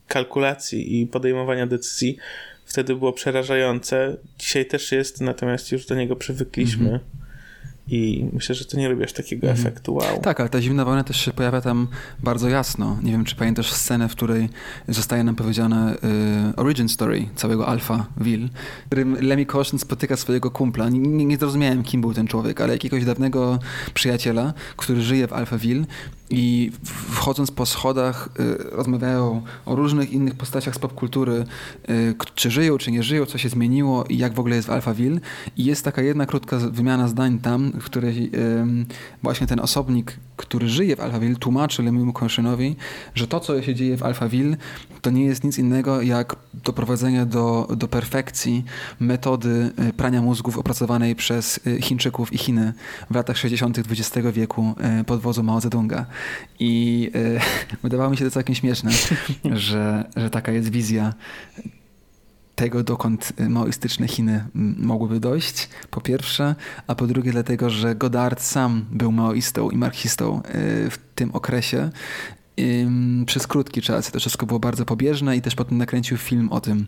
kalkulacji i podejmowania decyzji, wtedy było przerażające. Dzisiaj też jest, natomiast już do niego przywykliśmy. Mm -hmm. I myślę, że to nie robisz takiego mhm. efektu wow. Tak, ale ta zimna wojna też się pojawia tam bardzo jasno. Nie wiem, czy pamiętasz scenę, w której zostaje nam powiedziane y, origin story całego Alpha Will, w którym Lemmy Caution spotyka swojego kumpla. Nie, nie, nie zrozumiałem, kim był ten człowiek, ale jakiegoś dawnego przyjaciela, który żyje w Alphaville i wchodząc po schodach rozmawiają o różnych innych postaciach z popkultury, czy żyją, czy nie żyją, co się zmieniło i jak w ogóle jest w Alphaville. I jest taka jedna krótka wymiana zdań tam, w której właśnie ten osobnik, który żyje w Alphaville, tłumaczy Lemiemu Konszynowi, że to, co się dzieje w Alphaville, to nie jest nic innego jak doprowadzenie do, do perfekcji metody prania mózgów opracowanej przez Chińczyków i Chiny w latach 60. XX wieku pod wodzą Mao Zedonga. I wydawało mi się to całkiem śmieszne, że, że taka jest wizja tego, dokąd maoistyczne Chiny mogłyby dojść, po pierwsze, a po drugie dlatego, że Godard sam był maoistą i marxistą w tym okresie przez krótki czas. To wszystko było bardzo pobieżne i też potem nakręcił film o tym,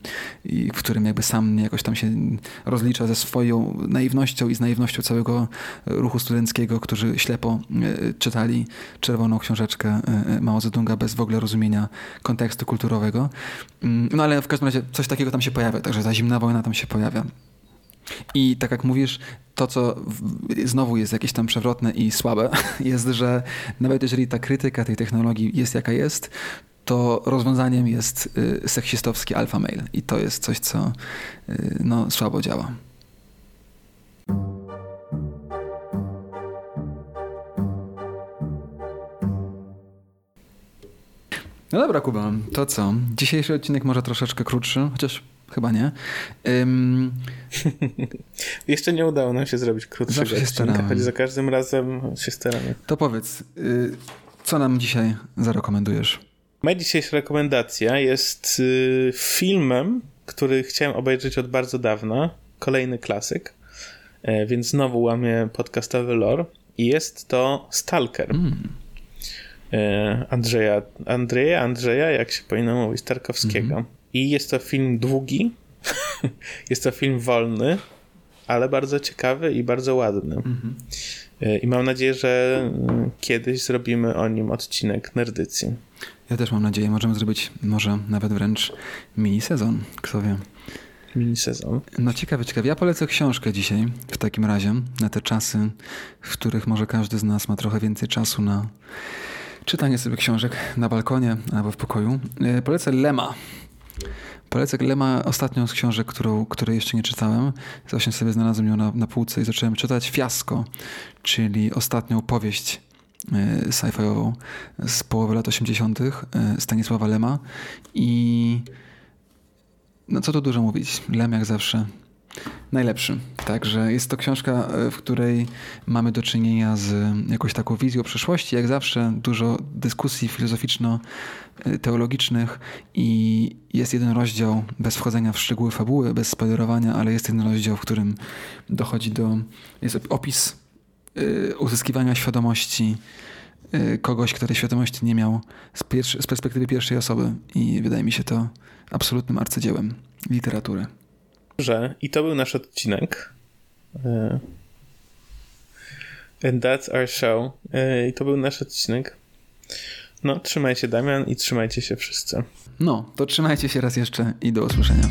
w którym jakby sam jakoś tam się rozlicza ze swoją naiwnością i z naiwnością całego ruchu studenckiego, którzy ślepo e, czytali czerwoną książeczkę e, e, Mao Zedonga bez w ogóle rozumienia kontekstu kulturowego. No ale w każdym razie coś takiego tam się pojawia, także ta zimna wojna tam się pojawia. I tak jak mówisz, to co znowu jest jakieś tam przewrotne i słabe, jest, że nawet jeżeli ta krytyka tej technologii jest jaka jest, to rozwiązaniem jest y, seksistowski alpha mail i to jest coś, co y, no, słabo działa. No dobra, Kuba, to co? Dzisiejszy odcinek może troszeczkę krótszy, chociaż Chyba nie. Um... Jeszcze nie udało nam się zrobić krótszego Zawsze się staramy. choć za każdym razem się staramy. To powiedz, y, co nam dzisiaj zarekomendujesz? Moja dzisiejsza rekomendacja jest y, filmem, który chciałem obejrzeć od bardzo dawna. Kolejny klasyk. E, więc znowu łamię podcastowy lore. I jest to Stalker. Mm. E, Andrzeja, Andrzeja, Andrzeja, jak się powinno mówić, Tarkowskiego. Mm. I jest to film długi, jest to film wolny, ale bardzo ciekawy i bardzo ładny. Mhm. I mam nadzieję, że kiedyś zrobimy o nim odcinek nerdycji. Ja też mam nadzieję. Możemy zrobić może nawet wręcz mini sezon. Kto wie. Mini sezon. No ciekawe, ciekawe. Ja polecę książkę dzisiaj w takim razie, na te czasy, w których może każdy z nas ma trochę więcej czasu na czytanie sobie książek na balkonie albo w pokoju. E, polecę Lema Polecek Lema ostatnią z książek, którą, której jeszcze nie czytałem. Właśnie sobie znalazłem ją na, na półce i zacząłem czytać Fiasko, czyli ostatnią powieść e, sci-fiową z połowy lat 80. E, Stanisława Lema i no co tu dużo mówić. Lem jak zawsze najlepszy. Także jest to książka, e, w której mamy do czynienia z jakąś taką wizją przyszłości. Jak zawsze dużo dyskusji filozoficzno-teologicznych i jest jeden rozdział bez wchodzenia w szczegóły fabuły, bez spoilerowania, ale jest jeden rozdział, w którym dochodzi do... jest opis e, uzyskiwania świadomości e, kogoś, kto tej świadomości nie miał z, z perspektywy pierwszej osoby i wydaje mi się to absolutnym arcydziełem literatury. Dobrze, i to był nasz odcinek. E, and that's our show. E, I to był nasz odcinek. No, trzymaj się Damian i trzymajcie się wszyscy. No, to trzymajcie się raz jeszcze i do usłyszenia.